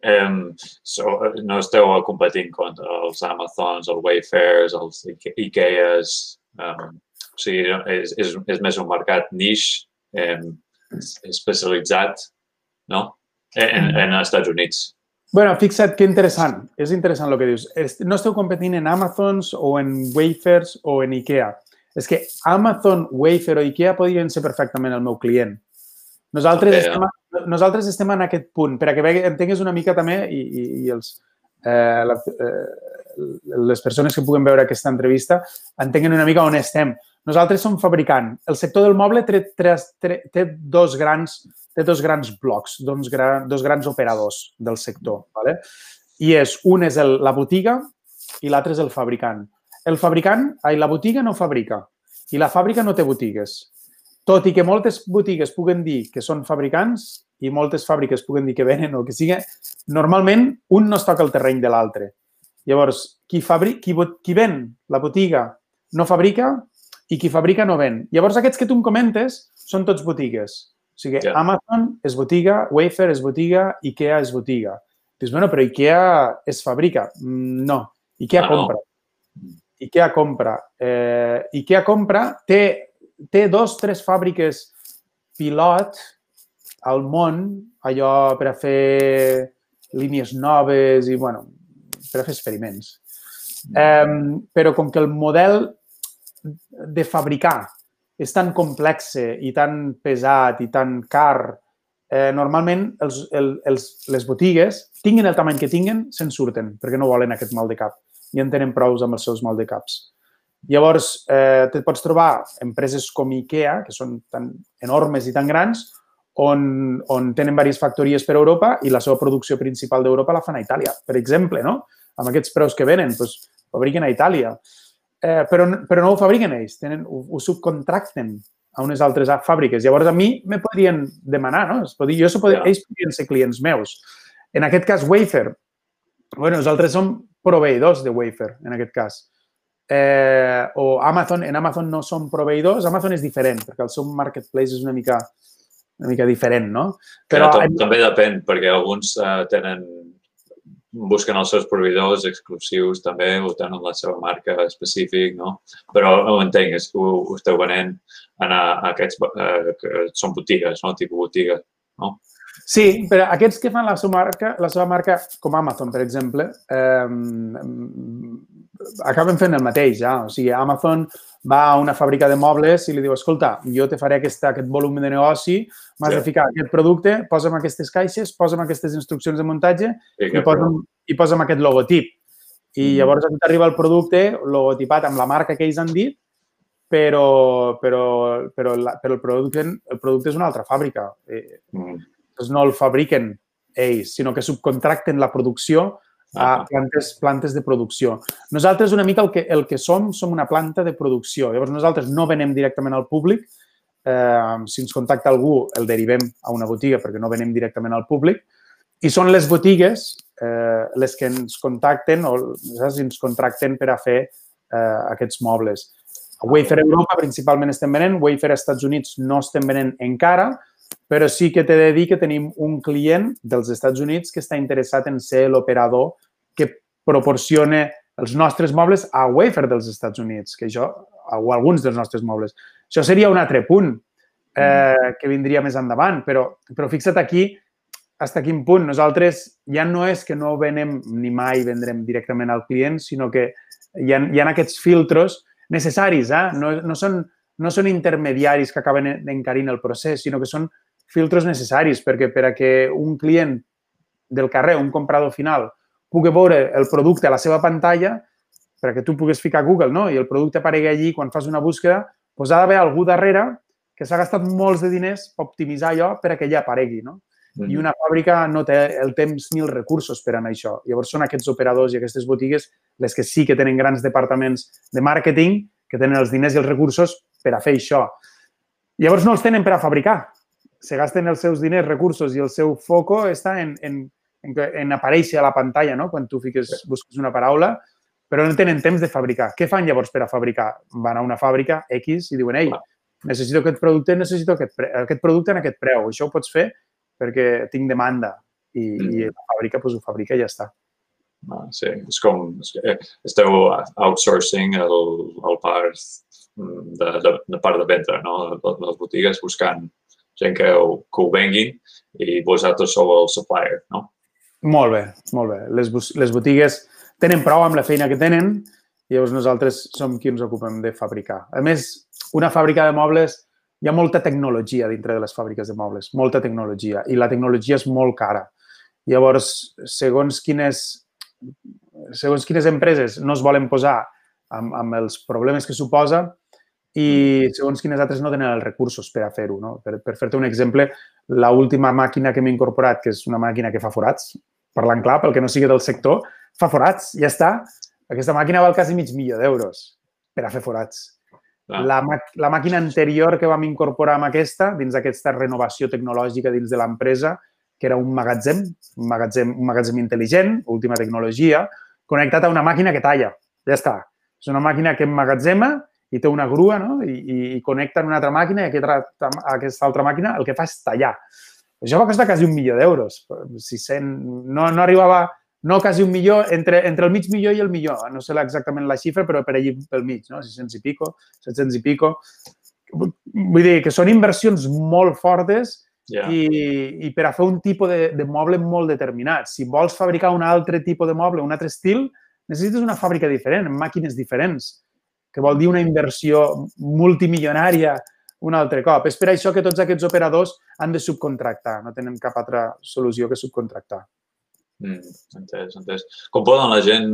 Um, so, no esteu competint contra els Amazons, els Wayfairs, els Ikeas. Um, o sigui, és, és, és més un mercat niche um, especialitzat no? en, en els Estats Units. bueno, fixa't que interessant. És interessant el que dius. No esteu competint en Amazons o en Wayfairs o en Ikea. És que Amazon, Wayfair o Ikea podrien ser perfectament el meu client. Nosaltres, També, estem, nosaltres estem en aquest punt, per a que entenguis una mica també i, i, i els, eh, la, eh, les persones que puguen veure aquesta entrevista entenguen una mica on estem. Nosaltres som fabricant. El sector del moble té, té, té dos grans té dos grans blocs, dos, gran, dos grans operadors del sector. ¿vale? I és, un és el, la botiga i l'altre és el fabricant. El fabricant, ai, la botiga no fabrica i la fàbrica no té botigues. Tot i que moltes botigues puguen dir que són fabricants i moltes fàbriques puguen dir que venen o que sigui, normalment un no es toca el terreny de l'altre. Llavors, qui, fabrica, qui, qui ven la botiga no fabrica i qui fabrica no ven. Llavors, aquests que tu em comentes són tots botigues. O sigui, yeah. Amazon és botiga, Wayfair és botiga, Ikea és botiga. Dius, bueno, però Ikea es fabrica. Mm, no, Ikea ah, compra. No. Ikea compra. Eh, Ikea compra, té, té dos, tres fàbriques pilot al món, allò per a fer línies noves i, bueno, per a fer experiments. Eh, però com que el model de fabricar és tan complex i tan pesat i tan car, eh, normalment els, el, els, les botigues, tinguin el tamany que tinguin, se'n surten perquè no volen aquest mal de cap i en tenen prous amb els seus mal de caps. Llavors, eh, te pots trobar empreses com IKEA, que són tan enormes i tan grans, on, on tenen diverses factories per Europa i la seva producció principal d'Europa la fan a Itàlia, per exemple, no? Amb aquests preus que venen, doncs, fabriquen a Itàlia eh, però, però no ho fabriquen ells, tenen, ho, ho subcontracten a unes altres fàbriques. Llavors, a mi me podrien demanar, no? Es podria, jo podria, ells podrien ser clients meus. En aquest cas, Wayfair. Bueno, nosaltres som proveïdors de Wayfair, en aquest cas. Eh, o Amazon, en Amazon no som proveïdors, Amazon és diferent, perquè el seu marketplace és una mica, una mica diferent, no? Però, Però també depèn, perquè alguns uh, tenen busquen els seus proveïdors exclusius també o tenen la seva marca específic, no? Però ho entenc, és que ho, ho esteu venent a, a aquests eh, que són botigues, no? Tipus botiga, no? Sí, però aquests que fan la seva marca, la seva marca com Amazon, per exemple, eh, acaben fent el mateix, ja. O sigui, Amazon va a una fàbrica de mobles i li diu, escolta, jo te faré aquesta, aquest volum de negoci, m'has sí. de ficar aquest producte, posa'm aquestes caixes, posa'm aquestes instruccions de muntatge sí, i, posa'm, i posa'm aquest logotip. I mm. llavors a tu t'arriba el producte logotipat amb la marca que ells han dit, però, però, però, la, però el, producte, el producte és una altra fàbrica. Eh, mm. Doncs no el fabriquen ells, sinó que subcontracten la producció a plantes, plantes de producció. Nosaltres una mica el que, el que som, som una planta de producció. Llavors nosaltres no venem directament al públic. Eh, si ens contacta algú, el derivem a una botiga perquè no venem directament al públic. I són les botigues eh, les que ens contacten o saps, ens contracten per a fer eh, aquests mobles. A Wayfair Europa principalment estem venent, Wayfair Estats Units no estem venent encara, però sí que t'he de dir que tenim un client dels Estats Units que està interessat en ser l'operador que proporciona els nostres mobles a Wayfair dels Estats Units, que això, o alguns dels nostres mobles. Això seria un altre punt eh, mm. que vindria més endavant, però, però fixa't aquí fins a quin punt. Nosaltres ja no és que no venem ni mai vendrem directament al client, sinó que hi ha, hi ha aquests filtros necessaris, eh? no, no, són, no són intermediaris que acaben encarint el procés, sinó que són filtres necessaris perquè per a que un client del carrer, un comprador final, pugui veure el producte a la seva pantalla, perquè tu puguis ficar a Google no? i el producte aparegui allí quan fas una búsqueda, doncs ha d'haver algú darrere que s'ha gastat molts de diners per optimitzar allò per a que ja aparegui. No? Mm. I una fàbrica no té el temps ni els recursos per a això. Llavors són aquests operadors i aquestes botigues les que sí que tenen grans departaments de màrqueting, que tenen els diners i els recursos per a fer això. Llavors no els tenen per a fabricar, se gasten els seus diners, recursos i el seu foco està en, en, en, en aparèixer a la pantalla, no? Quan tu fiques, busques una paraula, però no tenen temps de fabricar. Què fan llavors per a fabricar? Van a una fàbrica X i diuen, ei, necessito aquest producte, necessito aquest, pre aquest producte en aquest preu. Això ho pots fer perquè tinc demanda i, mm. i la fàbrica doncs, ho fabrica i ja està. Ah, sí, és com, esteu outsourcing el, el part de, de, de part de venda, no? Les botigues buscant gent que ho, que ho venguin i vosaltres sou el supplier, no? Molt bé, molt bé. Les, les botigues tenen prou amb la feina que tenen i llavors nosaltres som qui ens ocupem de fabricar. A més, una fàbrica de mobles, hi ha molta tecnologia dintre de les fàbriques de mobles, molta tecnologia, i la tecnologia és molt cara. Llavors, segons quines, segons quines empreses no es volen posar amb, amb els problemes que suposa i segons quines altres no tenen els recursos per a fer-ho. No? Per, per fer-te un exemple, l última màquina que m'he incorporat, que és una màquina que fa forats, parlant clar, pel que no sigui del sector, fa forats, ja està. Aquesta màquina val quasi mig milió d'euros per a fer forats. La, la màquina anterior que vam incorporar amb aquesta, dins d'aquesta renovació tecnològica dins de l'empresa, que era un magatzem, un magatzem, un magatzem intel·ligent, última tecnologia, connectat a una màquina que talla. Ja està. És una màquina que emmagatzema i té una grua no? I, i, i connecta en una altra màquina i aquesta, aquesta altra màquina el que fa és tallar. Això va costar quasi un milió d'euros. 600, no, no arribava no quasi un milió, entre, entre el mig milió i el milió. No sé exactament la xifra, però per allí pel mig, no? 600 i pico, 700 i pico. Vull dir que són inversions molt fortes yeah. i, i per a fer un tipus de, de moble molt determinat. Si vols fabricar un altre tipus de moble, un altre estil, necessites una fàbrica diferent, amb màquines diferents, que vol dir una inversió multimilionària un altre cop. És per això que tots aquests operadors han de subcontractar, no tenen cap altra solució que subcontractar. Mm, entès, entès. Com poden la gent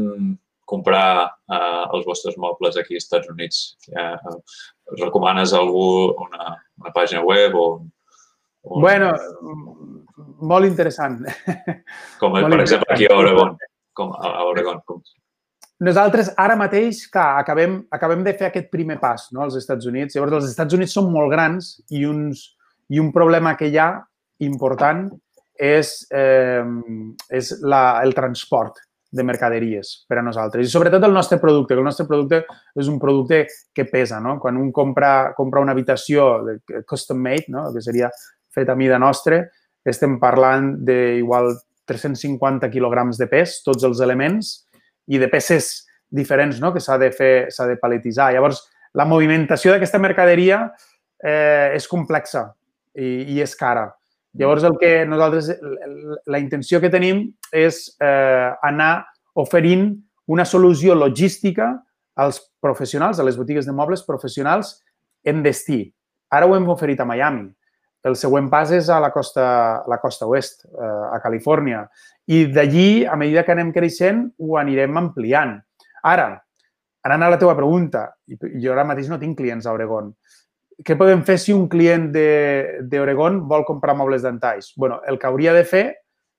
comprar eh, els vostres mobles aquí als Estats Units? Eh, recomanes a algú una, una pàgina web o... o... Bueno, molt interessant. Com, molt per exemple, aquí a Oregon. Com a Oregon. Com... Nosaltres ara mateix, clar, acabem, acabem de fer aquest primer pas no, als Estats Units. Llavors, els Estats Units són molt grans i, uns, i un problema que hi ha important és, eh, és la, el transport de mercaderies per a nosaltres. I sobretot el nostre producte, que el nostre producte és un producte que pesa, no? Quan un compra, compra una habitació de custom made, no? que seria feta a mida nostra, estem parlant d'igual 350 quilograms de pes, tots els elements, i de peces diferents no? que s'ha de fer, s'ha de paletitzar. Llavors, la movimentació d'aquesta mercaderia eh, és complexa i, i és cara. Llavors, el que nosaltres, la intenció que tenim és eh, anar oferint una solució logística als professionals, a les botigues de mobles professionals en destí. Ara ho hem oferit a Miami. El següent pas és a la costa, a la costa oest, eh, a Califòrnia. I d'allí, a mesura que anem creixent, ho anirem ampliant. Ara, anant a la teva pregunta, jo ara mateix no tinc clients a Oregon, què podem fer si un client d'Oregon vol comprar mobles d'Antais? bueno, el que hauria de fer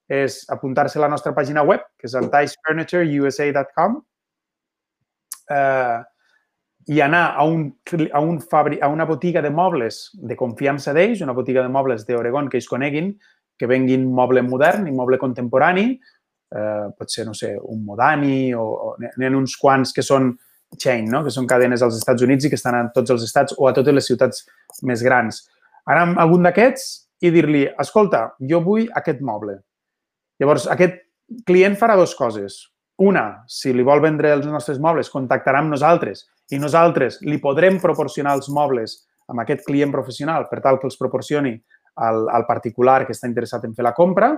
és apuntar-se a la nostra pàgina web, que és entaisfurnitureusa.com, eh, i anar a, un, a, un fabri, a una botiga de mobles de confiança d'ells, una botiga de mobles d'Oregon que ells coneguin, que venguin moble modern i moble contemporani, eh, pot ser, no sé, un Modani o, o n'hi uns quants que són chain, no? que són cadenes als Estats Units i que estan a tots els estats o a totes les ciutats més grans. Anar amb algun d'aquests i dir-li, escolta, jo vull aquest moble. Llavors, aquest client farà dues coses. Una, si li vol vendre els nostres mobles, contactarà amb nosaltres i nosaltres li podrem proporcionar els mobles amb aquest client professional per tal que els proporcioni al, al particular que està interessat en fer la compra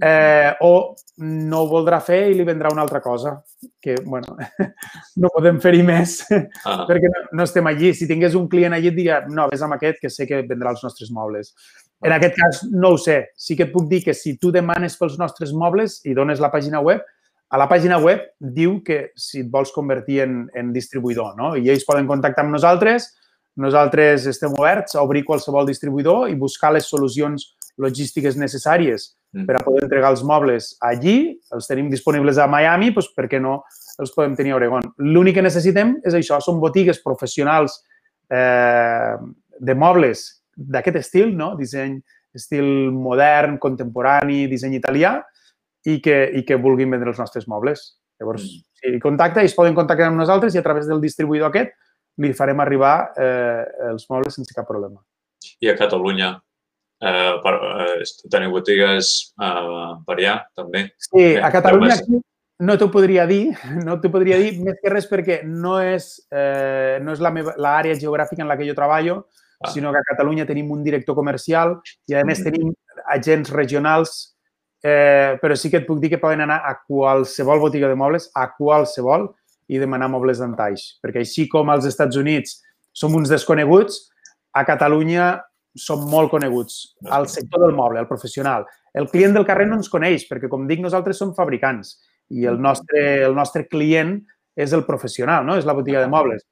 eh, o no ho voldrà fer i li vendrà una altra cosa, que, bueno, no podem fer-hi més ah. perquè no, no estem allí. Si tingués un client allí, et diria, no, vés amb aquest, que sé que vendrà els nostres mobles. En aquest cas, no ho sé. Sí que et puc dir que si tu demanes pels nostres mobles i dones la pàgina web, a la pàgina web diu que si et vols convertir en, en distribuïdor, no? I ells poden contactar amb nosaltres, nosaltres estem oberts a obrir qualsevol distribuïdor i buscar les solucions logístiques necessàries Mm. per a poder entregar els mobles allí, els tenim disponibles a Miami, doncs per què no els podem tenir a Oregon. L'únic que necessitem és això, són botigues professionals eh, de mobles d'aquest estil, no? disseny estil modern, contemporani, disseny italià, i que, i que vulguin vendre els nostres mobles. Llavors, mm. si contacta, ells poden contactar amb nosaltres i a través del distribuïdor aquest li farem arribar eh, els mobles sense cap problema. I a Catalunya eh, per, eh, teniu botigues eh, per allà, també. Sí, a Catalunya aquí no t'ho podria dir, no t'ho podria dir més que res perquè no és, eh, no és l'àrea geogràfica en la que jo treballo. ah. sinó que a Catalunya tenim un director comercial i, a més, mm. tenim agents regionals, eh, però sí que et puc dir que poden anar a qualsevol botiga de mobles, a qualsevol, i demanar mobles d'antaix. Perquè així com als Estats Units som uns desconeguts, a Catalunya som molt coneguts. Al sector del moble, al professional. El client del carrer no ens coneix, perquè, com dic, nosaltres som fabricants i el nostre, el nostre client és el professional, no? és la botiga de mobles.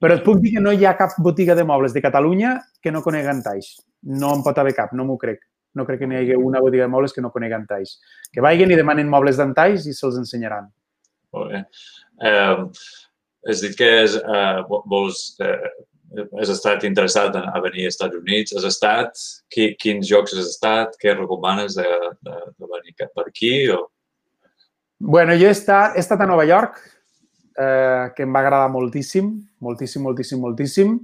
Però et puc dir que no hi ha cap botiga de mobles de Catalunya que no conegui Antaix. No en pot haver cap, no m'ho crec. No crec que n'hi hagi una botiga de mobles que no conegui Antaix. Que vagin i demanen mobles d'Antaix i se'ls ensenyaran. Molt bé. Eh, has dit que és, eh, vols, eh, has estat interessat a venir als Estats Units. Has estat? Qui, quins jocs has estat? Què recomanes de, de, de venir per aquí? O... Bueno, jo he estat, he estat a Nova York, eh, que em va agradar moltíssim, moltíssim, moltíssim, moltíssim.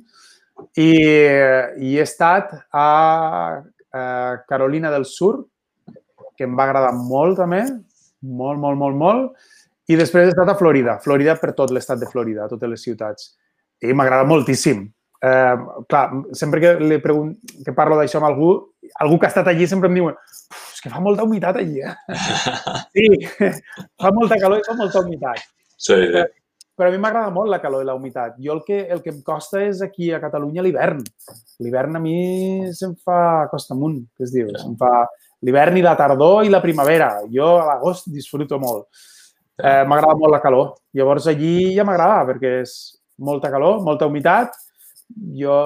I, i he estat a, a Carolina del Sur, que em va agradar molt també, molt, molt, molt, molt. I després he estat a Florida, Florida per tot l'estat de Florida, totes les ciutats. I m'agrada moltíssim. Eh, clar, sempre que, li pregun que parlo d'això amb algú, algú que ha estat allí sempre em diu és que fa molta humitat allí, eh? Sí, fa molta calor i fa molta humitat. Sí, sí. Però a mi m'agrada molt la calor i la humitat. Jo el que, el que em costa és aquí a Catalunya l'hivern. L'hivern a mi se'm fa costa amunt, que es diu. Yeah. Se'm fa l'hivern i la tardor i la primavera. Jo a l'agost disfruto molt. Eh, m'agrada molt la calor. Llavors allí ja m'agrada perquè és molta calor, molta humitat. Jo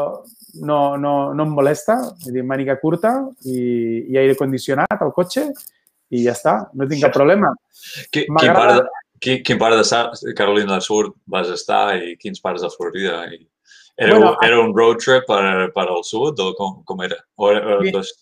no, no, no em molesta, vull dir, màniga curta i, i aire condicionat al cotxe i ja està, no tinc cap problema. Qui, quin, part de, Quin, part de Carolina del Sur vas estar i quins parts de Florida? I era, bueno, era un road trip per, per al sud o com, com era? O era mira, dos...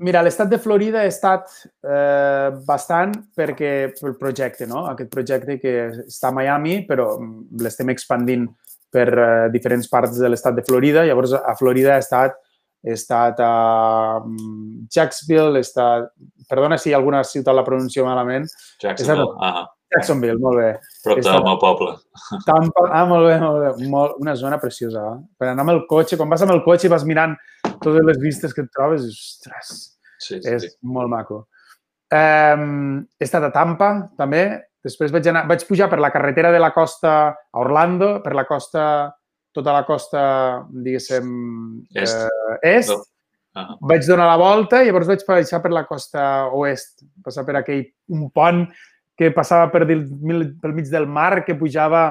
mira l'estat de Florida ha estat eh, bastant perquè el projecte, no? Aquest projecte que està a Miami, però l'estem expandint per eh, diferents parts de l'estat de Florida. Llavors, a Florida he estat, he estat a mm, Jacksonville, he estat... Perdona si alguna ciutat la pronuncio malament. Jacksonville, estat, ah. Jacksonville, molt bé. Prop del meu poble. Tampa, ah, molt bé, molt bé. Molt, una zona preciosa. Eh? Per anar amb el cotxe, quan vas amb el cotxe i vas mirant totes les vistes que et trobes, ostres, sí, sí, és sí. molt maco. Um, he estat a Tampa, també. Després vaig, anar, vaig pujar per la carretera de la costa a Orlando, per la costa, tota la costa, diguéssim, est. Eh, est. No. Uh -huh. Vaig donar la volta i llavors vaig baixar per la costa oest, passar per aquell un pont que passava per del, pel mig del mar, que pujava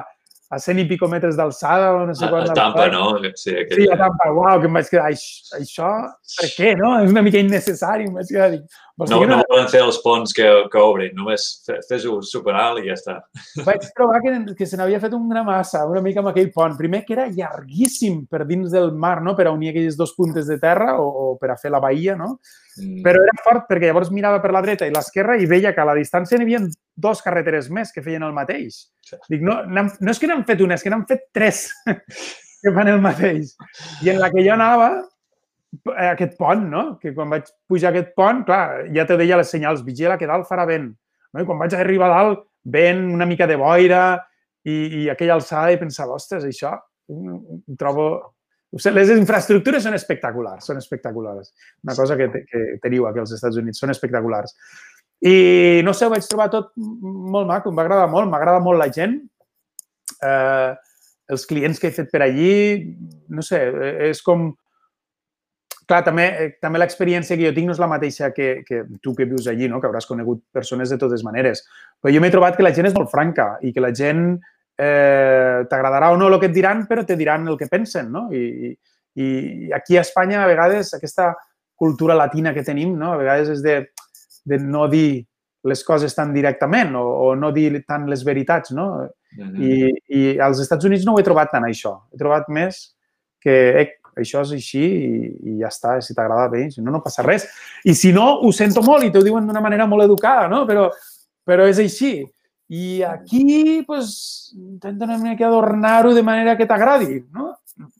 a 100 i pico metres d'alçada o no sé quant. A, a Tampa, no? Sí, aquell... sí, a Tampa. Uau, que em vaig quedar, això, per què, no? És una mica innecessari. Em vaig quedar, dic, no, no poden fer els ponts que, que obrin, només fes-ho superalt i ja està. Vaig trobar que, que se n'havia fet una massa, una mica amb aquell pont. Primer que era llarguíssim per dins del mar, no? per a unir aquelles dos puntes de terra o, o per a fer la bahia, no? Mm. Però era fort perquè llavors mirava per la dreta i l'esquerra i veia que a la distància n'hi havia dos carreteres més que feien el mateix. Sí. Dic, no, no és que n'han fet una, és que n'han fet tres que fan el mateix. I en la que jo anava, aquest pont, no? Que quan vaig pujar aquest pont, clar, ja te deia les senyals, vigila que dalt farà vent. No? I quan vaig arribar a dalt, vent, una mica de boira i, i aquella alçada i pensava, ostres, això ho trobo les infraestructures són espectaculars, són espectaculars. Una cosa que, que teniu aquí als Estats Units, són espectaculars. I no sé, ho vaig trobar tot molt maco, em va agradar molt, m'agrada molt la gent. Eh, els clients que he fet per allí, no sé, és com... Clar, també, també l'experiència que jo tinc no és la mateixa que, que tu que vius allí, no? que hauràs conegut persones de totes maneres. Però jo m'he trobat que la gent és molt franca i que la gent eh, t'agradarà o no el que et diran, però te diran el que pensen, no? I, i aquí a Espanya, a vegades, aquesta cultura latina que tenim, no? A vegades és de, de no dir les coses tan directament o, o no dir tant les veritats, no? I, I als Estats Units no ho he trobat tant, això. He trobat més que eh, això és així i, i ja està, si t'agrada bé, si no, no passa res. I si no, ho sento molt i t'ho diuen d'una manera molt educada, no? Però, però és així. I aquí, pues, intenta una mica adornar-ho de manera que t'agradi, no?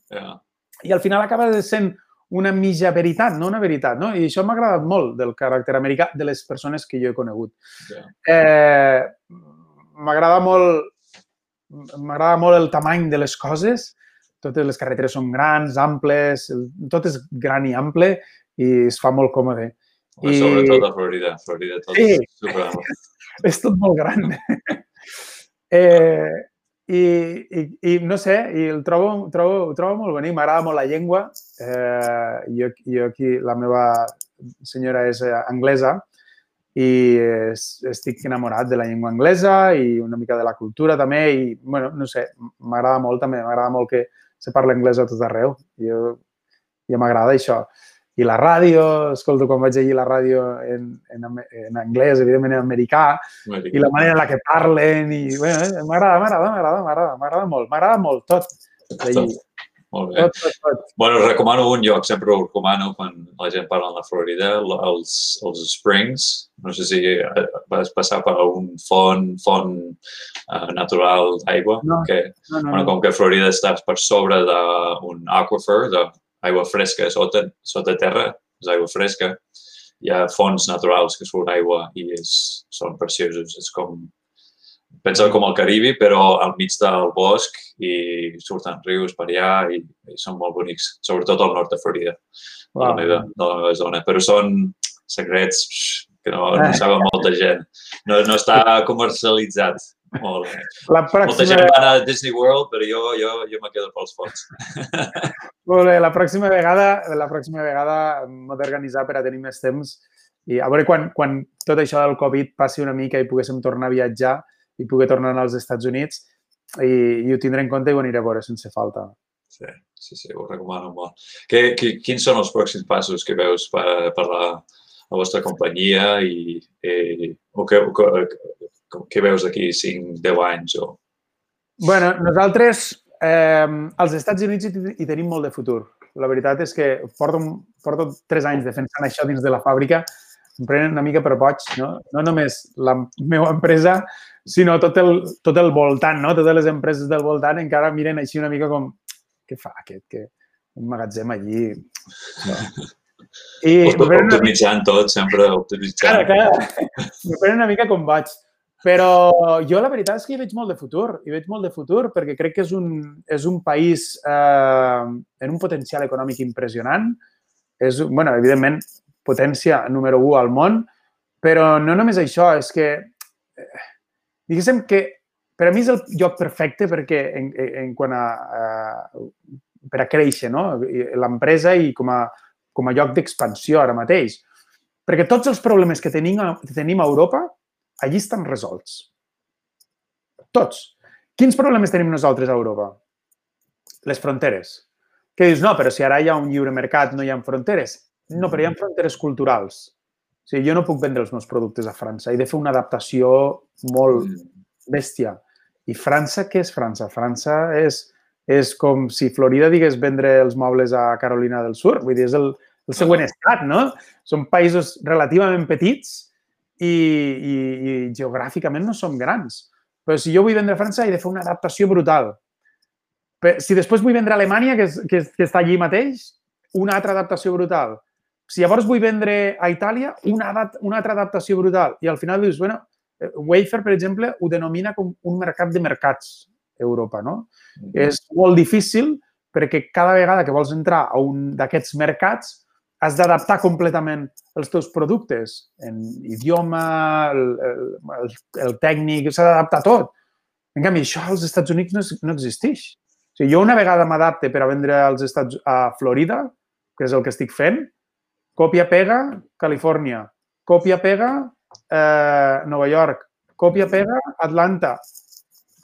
Yeah. I al final acaba de sent una mitja veritat, no una veritat, no? I això m'ha agradat molt del caràcter americà de les persones que jo he conegut. Yeah. Eh, m'agrada molt m'agrada molt el tamany de les coses, totes les carreteres són grans, amples, tot és gran i ample i es fa molt còmode. I... Sobretot a Florida. Florida tot sí. és és tot molt gran. eh, i, i, I no sé, i el trobo, trobo, el trobo molt bonic, m'agrada molt la llengua. Eh, jo, jo aquí, la meva senyora és eh, anglesa i es, estic enamorat de la llengua anglesa i una mica de la cultura també i, bueno, no sé, m'agrada molt també, m'agrada molt que se parla anglès a tot arreu. Jo, ja m'agrada això i la ràdio, escolto quan vaig llegir la ràdio en, en, en anglès, evidentment en americà, Americà. i la manera en la que parlen, i bueno, eh, m'agrada, m'agrada, m'agrada, m'agrada, m'agrada molt, m'agrada molt tot. Tot. Molt bé. Tot, tot, tot. Bueno, recomano un lloc, sempre ho recomano quan la gent parla de la Florida, els, els Springs. No sé si eh, vas passar per algun font, font uh, natural d'aigua. No, que, no, no, bueno, com que Florida està per sobre d'un aquifer, de, aigua fresca sota, sota terra, és aigua fresca. Hi ha fonts naturals que surt aigua i és, són preciosos. És com, pensa com el Caribi, però al mig del bosc i surten rius per allà i, i són molt bonics, sobretot al nord de Florida, wow. de, la meva, de la meva zona. Però són secrets que no, no saben molta gent. No, no està comercialitzat. Molt. La pròxima... Molta gent va anar a Disney World, però jo, jo, jo me quedo pels fots. Molt bé, la pròxima vegada, la pròxima vegada m'ho d'organitzar per a tenir més temps i a veure quan, quan tot això del Covid passi una mica i poguéssim tornar a viatjar i poder tornar als Estats Units i, i ho tindré en compte i ho aniré a veure sense falta. Sí, sí, sí, ho recomano molt. Que, que, quins són els pròxims passos que veus per, per la, la vostra companyia i, i o que, o què veus d'aquí 5, 10 anys? O... bueno, nosaltres eh, als Estats Units hi, hi tenim molt de futur. La veritat és que porto, porto 3 anys defensant això dins de la fàbrica. Em prenen una mica per boig, no? No només la meva empresa, sinó tot el, tot el voltant, no? Totes les empreses del voltant encara miren així una mica com què fa aquest? Que un magatzem allí... No. I optimitzant tot, sempre optimitzant. Clar, clar. M'ho prenen una mica com vaig. Però jo la veritat és que hi veig molt de futur, hi veig molt de futur perquè crec que és un, és un país eh, en un potencial econòmic impressionant. És, bueno, evidentment, potència número 1 al món, però no només això, és que, eh, diguéssim que per a mi és el lloc perfecte perquè en, en quant a, a per a créixer, no? L'empresa i com a, com a lloc d'expansió ara mateix. Perquè tots els problemes que tenim, que tenim a Europa allí estan resolts. Tots. Quins problemes tenim nosaltres a Europa? Les fronteres. Que dius, no, però si ara hi ha un lliure mercat, no hi ha fronteres. No, però hi ha fronteres culturals. O sigui, jo no puc vendre els meus productes a França. He de fer una adaptació molt bèstia. I França, què és França? França és, és com si Florida digués vendre els mobles a Carolina del Sur. Vull dir, és el, el següent estat, no? Són països relativament petits i, i, i geogràficament no som grans. Però si jo vull vendre a França, he de fer una adaptació brutal. Però si després vull vendre a Alemanya, que, és, que, és, que està allí mateix, una altra adaptació brutal. Si llavors vull vendre a Itàlia, una, una altra adaptació brutal. I al final dius, bueno, eh, Wayfair, per exemple, ho denomina com un mercat de mercats, Europa, no? Mm -hmm. És molt difícil perquè cada vegada que vols entrar a un d'aquests mercats has d'adaptar completament els teus productes en idioma, el, el, el tècnic, s'ha d'adaptar tot. En canvi, això als Estats Units no, no existeix. O sigui, jo una vegada m'adapte per a vendre als Estats a Florida, que és el que estic fent, còpia-pega, Califòrnia, còpia-pega, eh, Nova York, còpia-pega, Atlanta.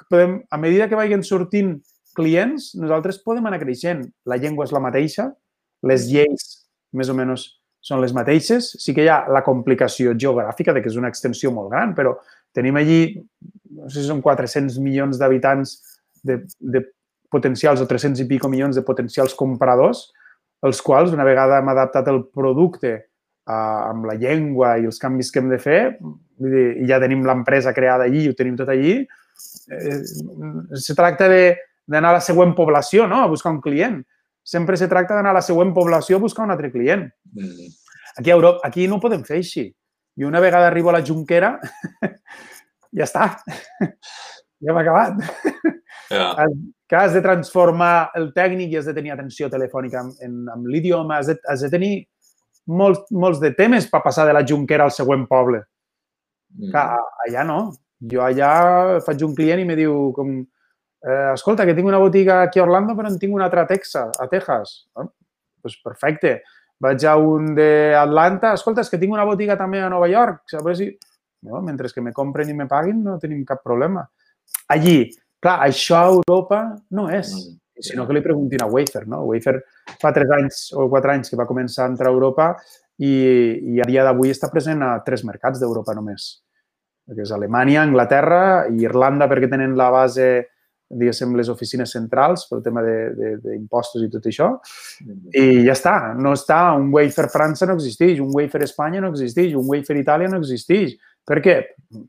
Podem, a mesura que vagin sortint clients, nosaltres podem anar creixent. La llengua és la mateixa, les lleis més o menys són les mateixes. Sí que hi ha la complicació geogràfica de que és una extensió molt gran, però tenim allí, no sé si són 400 milions d'habitants de, de potencials o 300 i pico milions de potencials compradors, els quals, una vegada hem adaptat el producte eh, amb la llengua i els canvis que hem de fer, vull dir, i ja tenim l'empresa creada allí ho tenim tot allí, eh, se tracta d'anar a la següent població, no? a buscar un client sempre se tracta d'anar a la següent població a buscar un altre client. Aquí a Europa, aquí no ho podem fer així. I una vegada arribo a la Junquera, ja està. Ja hem acabat. Yeah. Has, que has de transformar el tècnic i has de tenir atenció telefònica amb, en, amb l'idioma, has, de, has de tenir molts, molts de temes per passar de la Junquera al següent poble. Mm. Que allà no. Jo allà faig un client i me diu com, eh, escolta, que tinc una botiga aquí a Orlando però en tinc una altra a Texas, a Texas. Ah, pues perfecte. Vaig a un d'Atlanta, escolta, és que tinc una botiga també a Nova York. Si... No, mentre que me compren i me paguin no tenim cap problema. Allí, clar, això a Europa no és. Mm. Si no, que li preguntin a Wayfair, no? Wayfair fa tres anys o quatre anys que va començar a entrar a Europa i, i a dia d'avui està present a tres mercats d'Europa només, que és Alemanya, Anglaterra i Irlanda perquè tenen la base, diguéssim, les oficines centrals pel tema d'impostos i tot això. Mm. I ja està, no està. Un Wayfair França no existeix, un Wayfair Espanya no existeix, un Wayfair Itàlia no existeix. Per què?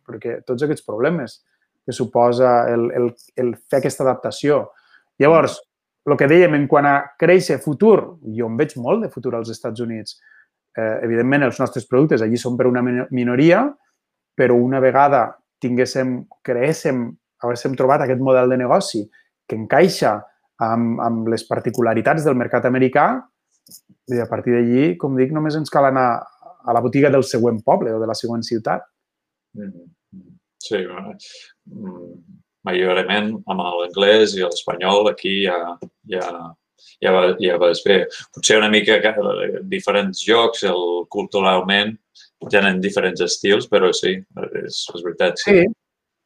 Perquè tots aquests problemes que suposa el, el, el fer aquesta adaptació. Llavors, el que dèiem en quant a créixer futur, jo en veig molt de futur als Estats Units. Eh, evidentment, els nostres productes allí són per una minoria, però una vegada tinguéssim, creéssim, haguéssim trobat aquest model de negoci que encaixa amb, amb les particularitats del mercat americà, i a partir d'allí, com dic, només ens cal anar a la botiga del següent poble o de la següent ciutat. Mm. Sí, bueno, mm, majoritament amb l'anglès i l'espanyol aquí ja, ja, ja, va, ja vas bé. Potser una mica diferents jocs, el, culturalment, tenen diferents estils, però sí, és, és veritat. Sí,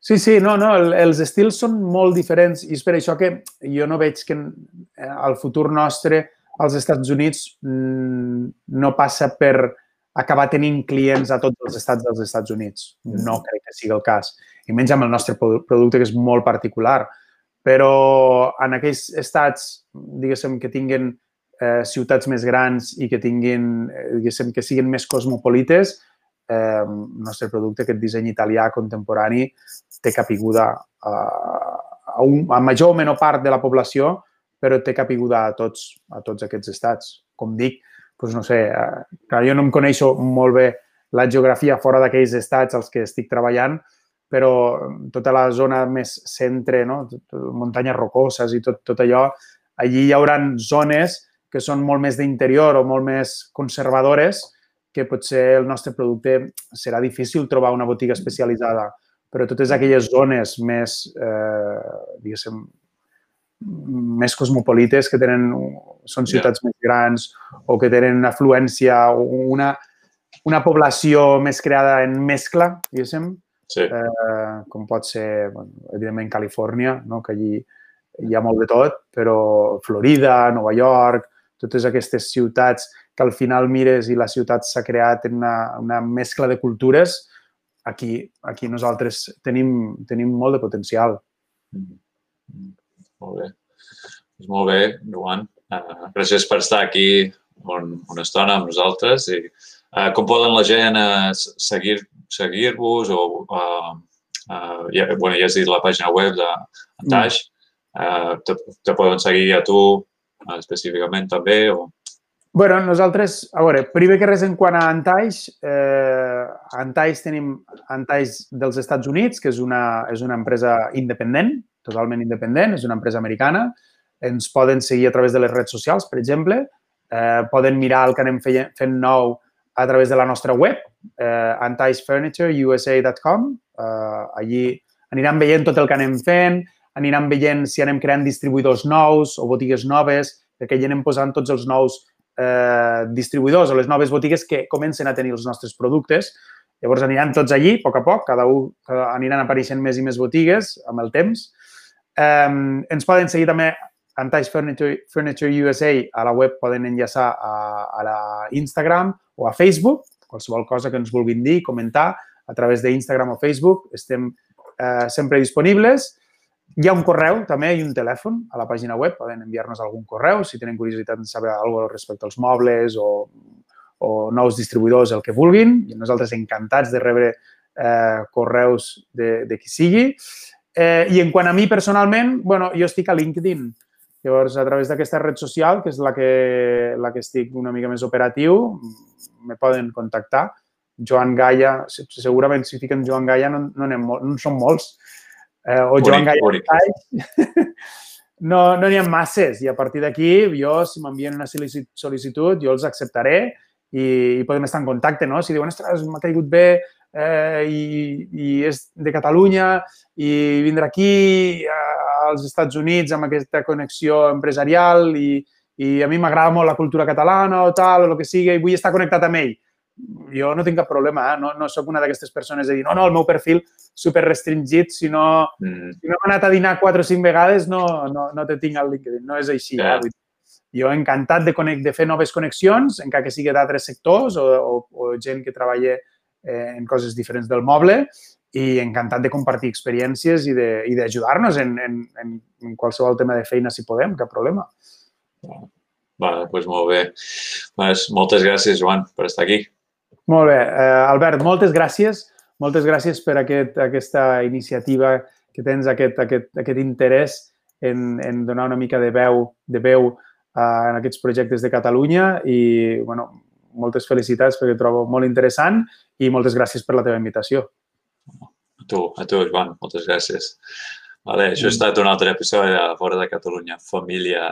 sí, sí no, no, el, els estils són molt diferents i és per això que jo no veig que eh, el futur nostre als Estats Units mm, no passa per acabar tenint clients a tots els estats dels Estats Units. No crec que sigui el cas. I menys amb el nostre produ- producte, que és molt particular. Però en aquells estats, diguéssim, que tinguen eh, ciutats més grans i que tinguin, eh, diguéssim, que siguin més cosmopolites, eh, el nostre producte, aquest disseny italià contemporani, té capiguda a, a, un, a major o menor part de la població, però té capiguda a tots, a tots aquests estats. Com dic, doncs no sé, eh, clar, jo no em coneixo molt bé la geografia fora d'aquells estats als que estic treballant, però tota la zona més centre, no? Muntanyes rocoses i tot, tot allò, allí hi haurà zones que són molt més d'interior o molt més conservadores que potser el nostre producte serà difícil trobar una botiga especialitzada, però totes aquelles zones més, eh, diguéssim, més cosmopolites que tenen, són ciutats més grans o que tenen una afluència o una, una població més creada en mescla, diguéssim, Sí, eh, com pot ser, bueno, evidentment, Califòrnia, no? que allí hi ha molt de tot, però Florida, Nova York, totes aquestes ciutats que al final mires i la ciutat s'ha creat en una, una mescla de cultures, aquí, aquí nosaltres tenim, tenim molt de potencial. Mm. Mm. Molt bé. Doncs molt bé, Joan. Uh, gràcies per estar aquí un, una estona amb nosaltres. I, uh, com poden la gent uh, seguir seguir-vos o uh, uh, ja, bueno, ja has dit la pàgina web d'Antaix. Uh, te, te poden seguir a tu uh, específicament també o... bueno, nosaltres, a veure, primer que res en quant a Antaix, eh, Antaix tenim Antaix dels Estats Units, que és una, és una empresa independent, totalment independent, és una empresa americana. Ens poden seguir a través de les redes socials, per exemple. Eh, poden mirar el que anem feien, fent nou a través de la nostra web, eh, antaixfurnitureusa.com. Eh, allí aniran veient tot el que anem fent, aniran veient si anem creant distribuïdors nous o botigues noves, perquè allà anem posant tots els nous eh, distribuïdors o les noves botigues que comencen a tenir els nostres productes. Llavors aniran tots allí, a poc a poc, cada un aniran apareixent més i més botigues amb el temps. Ens poden seguir també Antaix Furniture, Furniture USA a la web poden enllaçar a, a la Instagram o a Facebook, qualsevol cosa que ens vulguin dir, comentar a través d'Instagram o Facebook. Estem eh, sempre disponibles. Hi ha un correu també i un telèfon a la pàgina web. Poden enviar-nos algun correu si tenen curiositat de saber alguna cosa respecte als mobles o, o nous distribuïdors, el que vulguin. I nosaltres encantats de rebre eh, correus de, de qui sigui. Eh, I en quant a mi personalment, bueno, jo estic a LinkedIn. Llavors, a través d'aquesta red social, que és la que, la que estic una mica més operatiu, me poden contactar. Joan Gaia, segurament si fiquen Joan Gaia no, no, anem, molt, no són molts. eh, o Joan Gaia no n'hi no ha masses i a partir d'aquí jo, si m'envien una sol·licitud, jo els acceptaré i, i podem estar en contacte, no? Si diuen, ostres, m'ha caigut bé eh, i, i és de Catalunya i vindrà aquí eh, als Estats Units amb aquesta connexió empresarial i, i a mi m'agrada molt la cultura catalana o tal, o el que sigui, i vull estar connectat amb ell. Jo no tinc cap problema, eh? no, no sóc una d'aquestes persones de dir, no, no, el meu perfil super restringit, si no, mm. si no hem anat a dinar quatre o cinc vegades no, no, no te tinc al LinkedIn. No és així. Yeah. Eh? Jo encantat de, connect, de fer noves connexions, encara que sigui d'altres sectors o, o, o gent que treballa eh, en coses diferents del moble i encantat de compartir experiències i d'ajudar-nos en, en, en, en qualsevol tema de feina si podem, cap problema. Vale, doncs molt bé. Pues, moltes gràcies, Joan, per estar aquí. Molt bé. Eh, Albert, moltes gràcies. Moltes gràcies per aquest, aquesta iniciativa que tens, aquest, aquest, aquest interès en, en donar una mica de veu, de veu eh, en aquests projectes de Catalunya i, bueno, moltes felicitats perquè trobo molt interessant i moltes gràcies per la teva invitació. A tu, a tu, Joan, moltes gràcies. Vale, això ha estat un altre episodi de Fora de Catalunya, família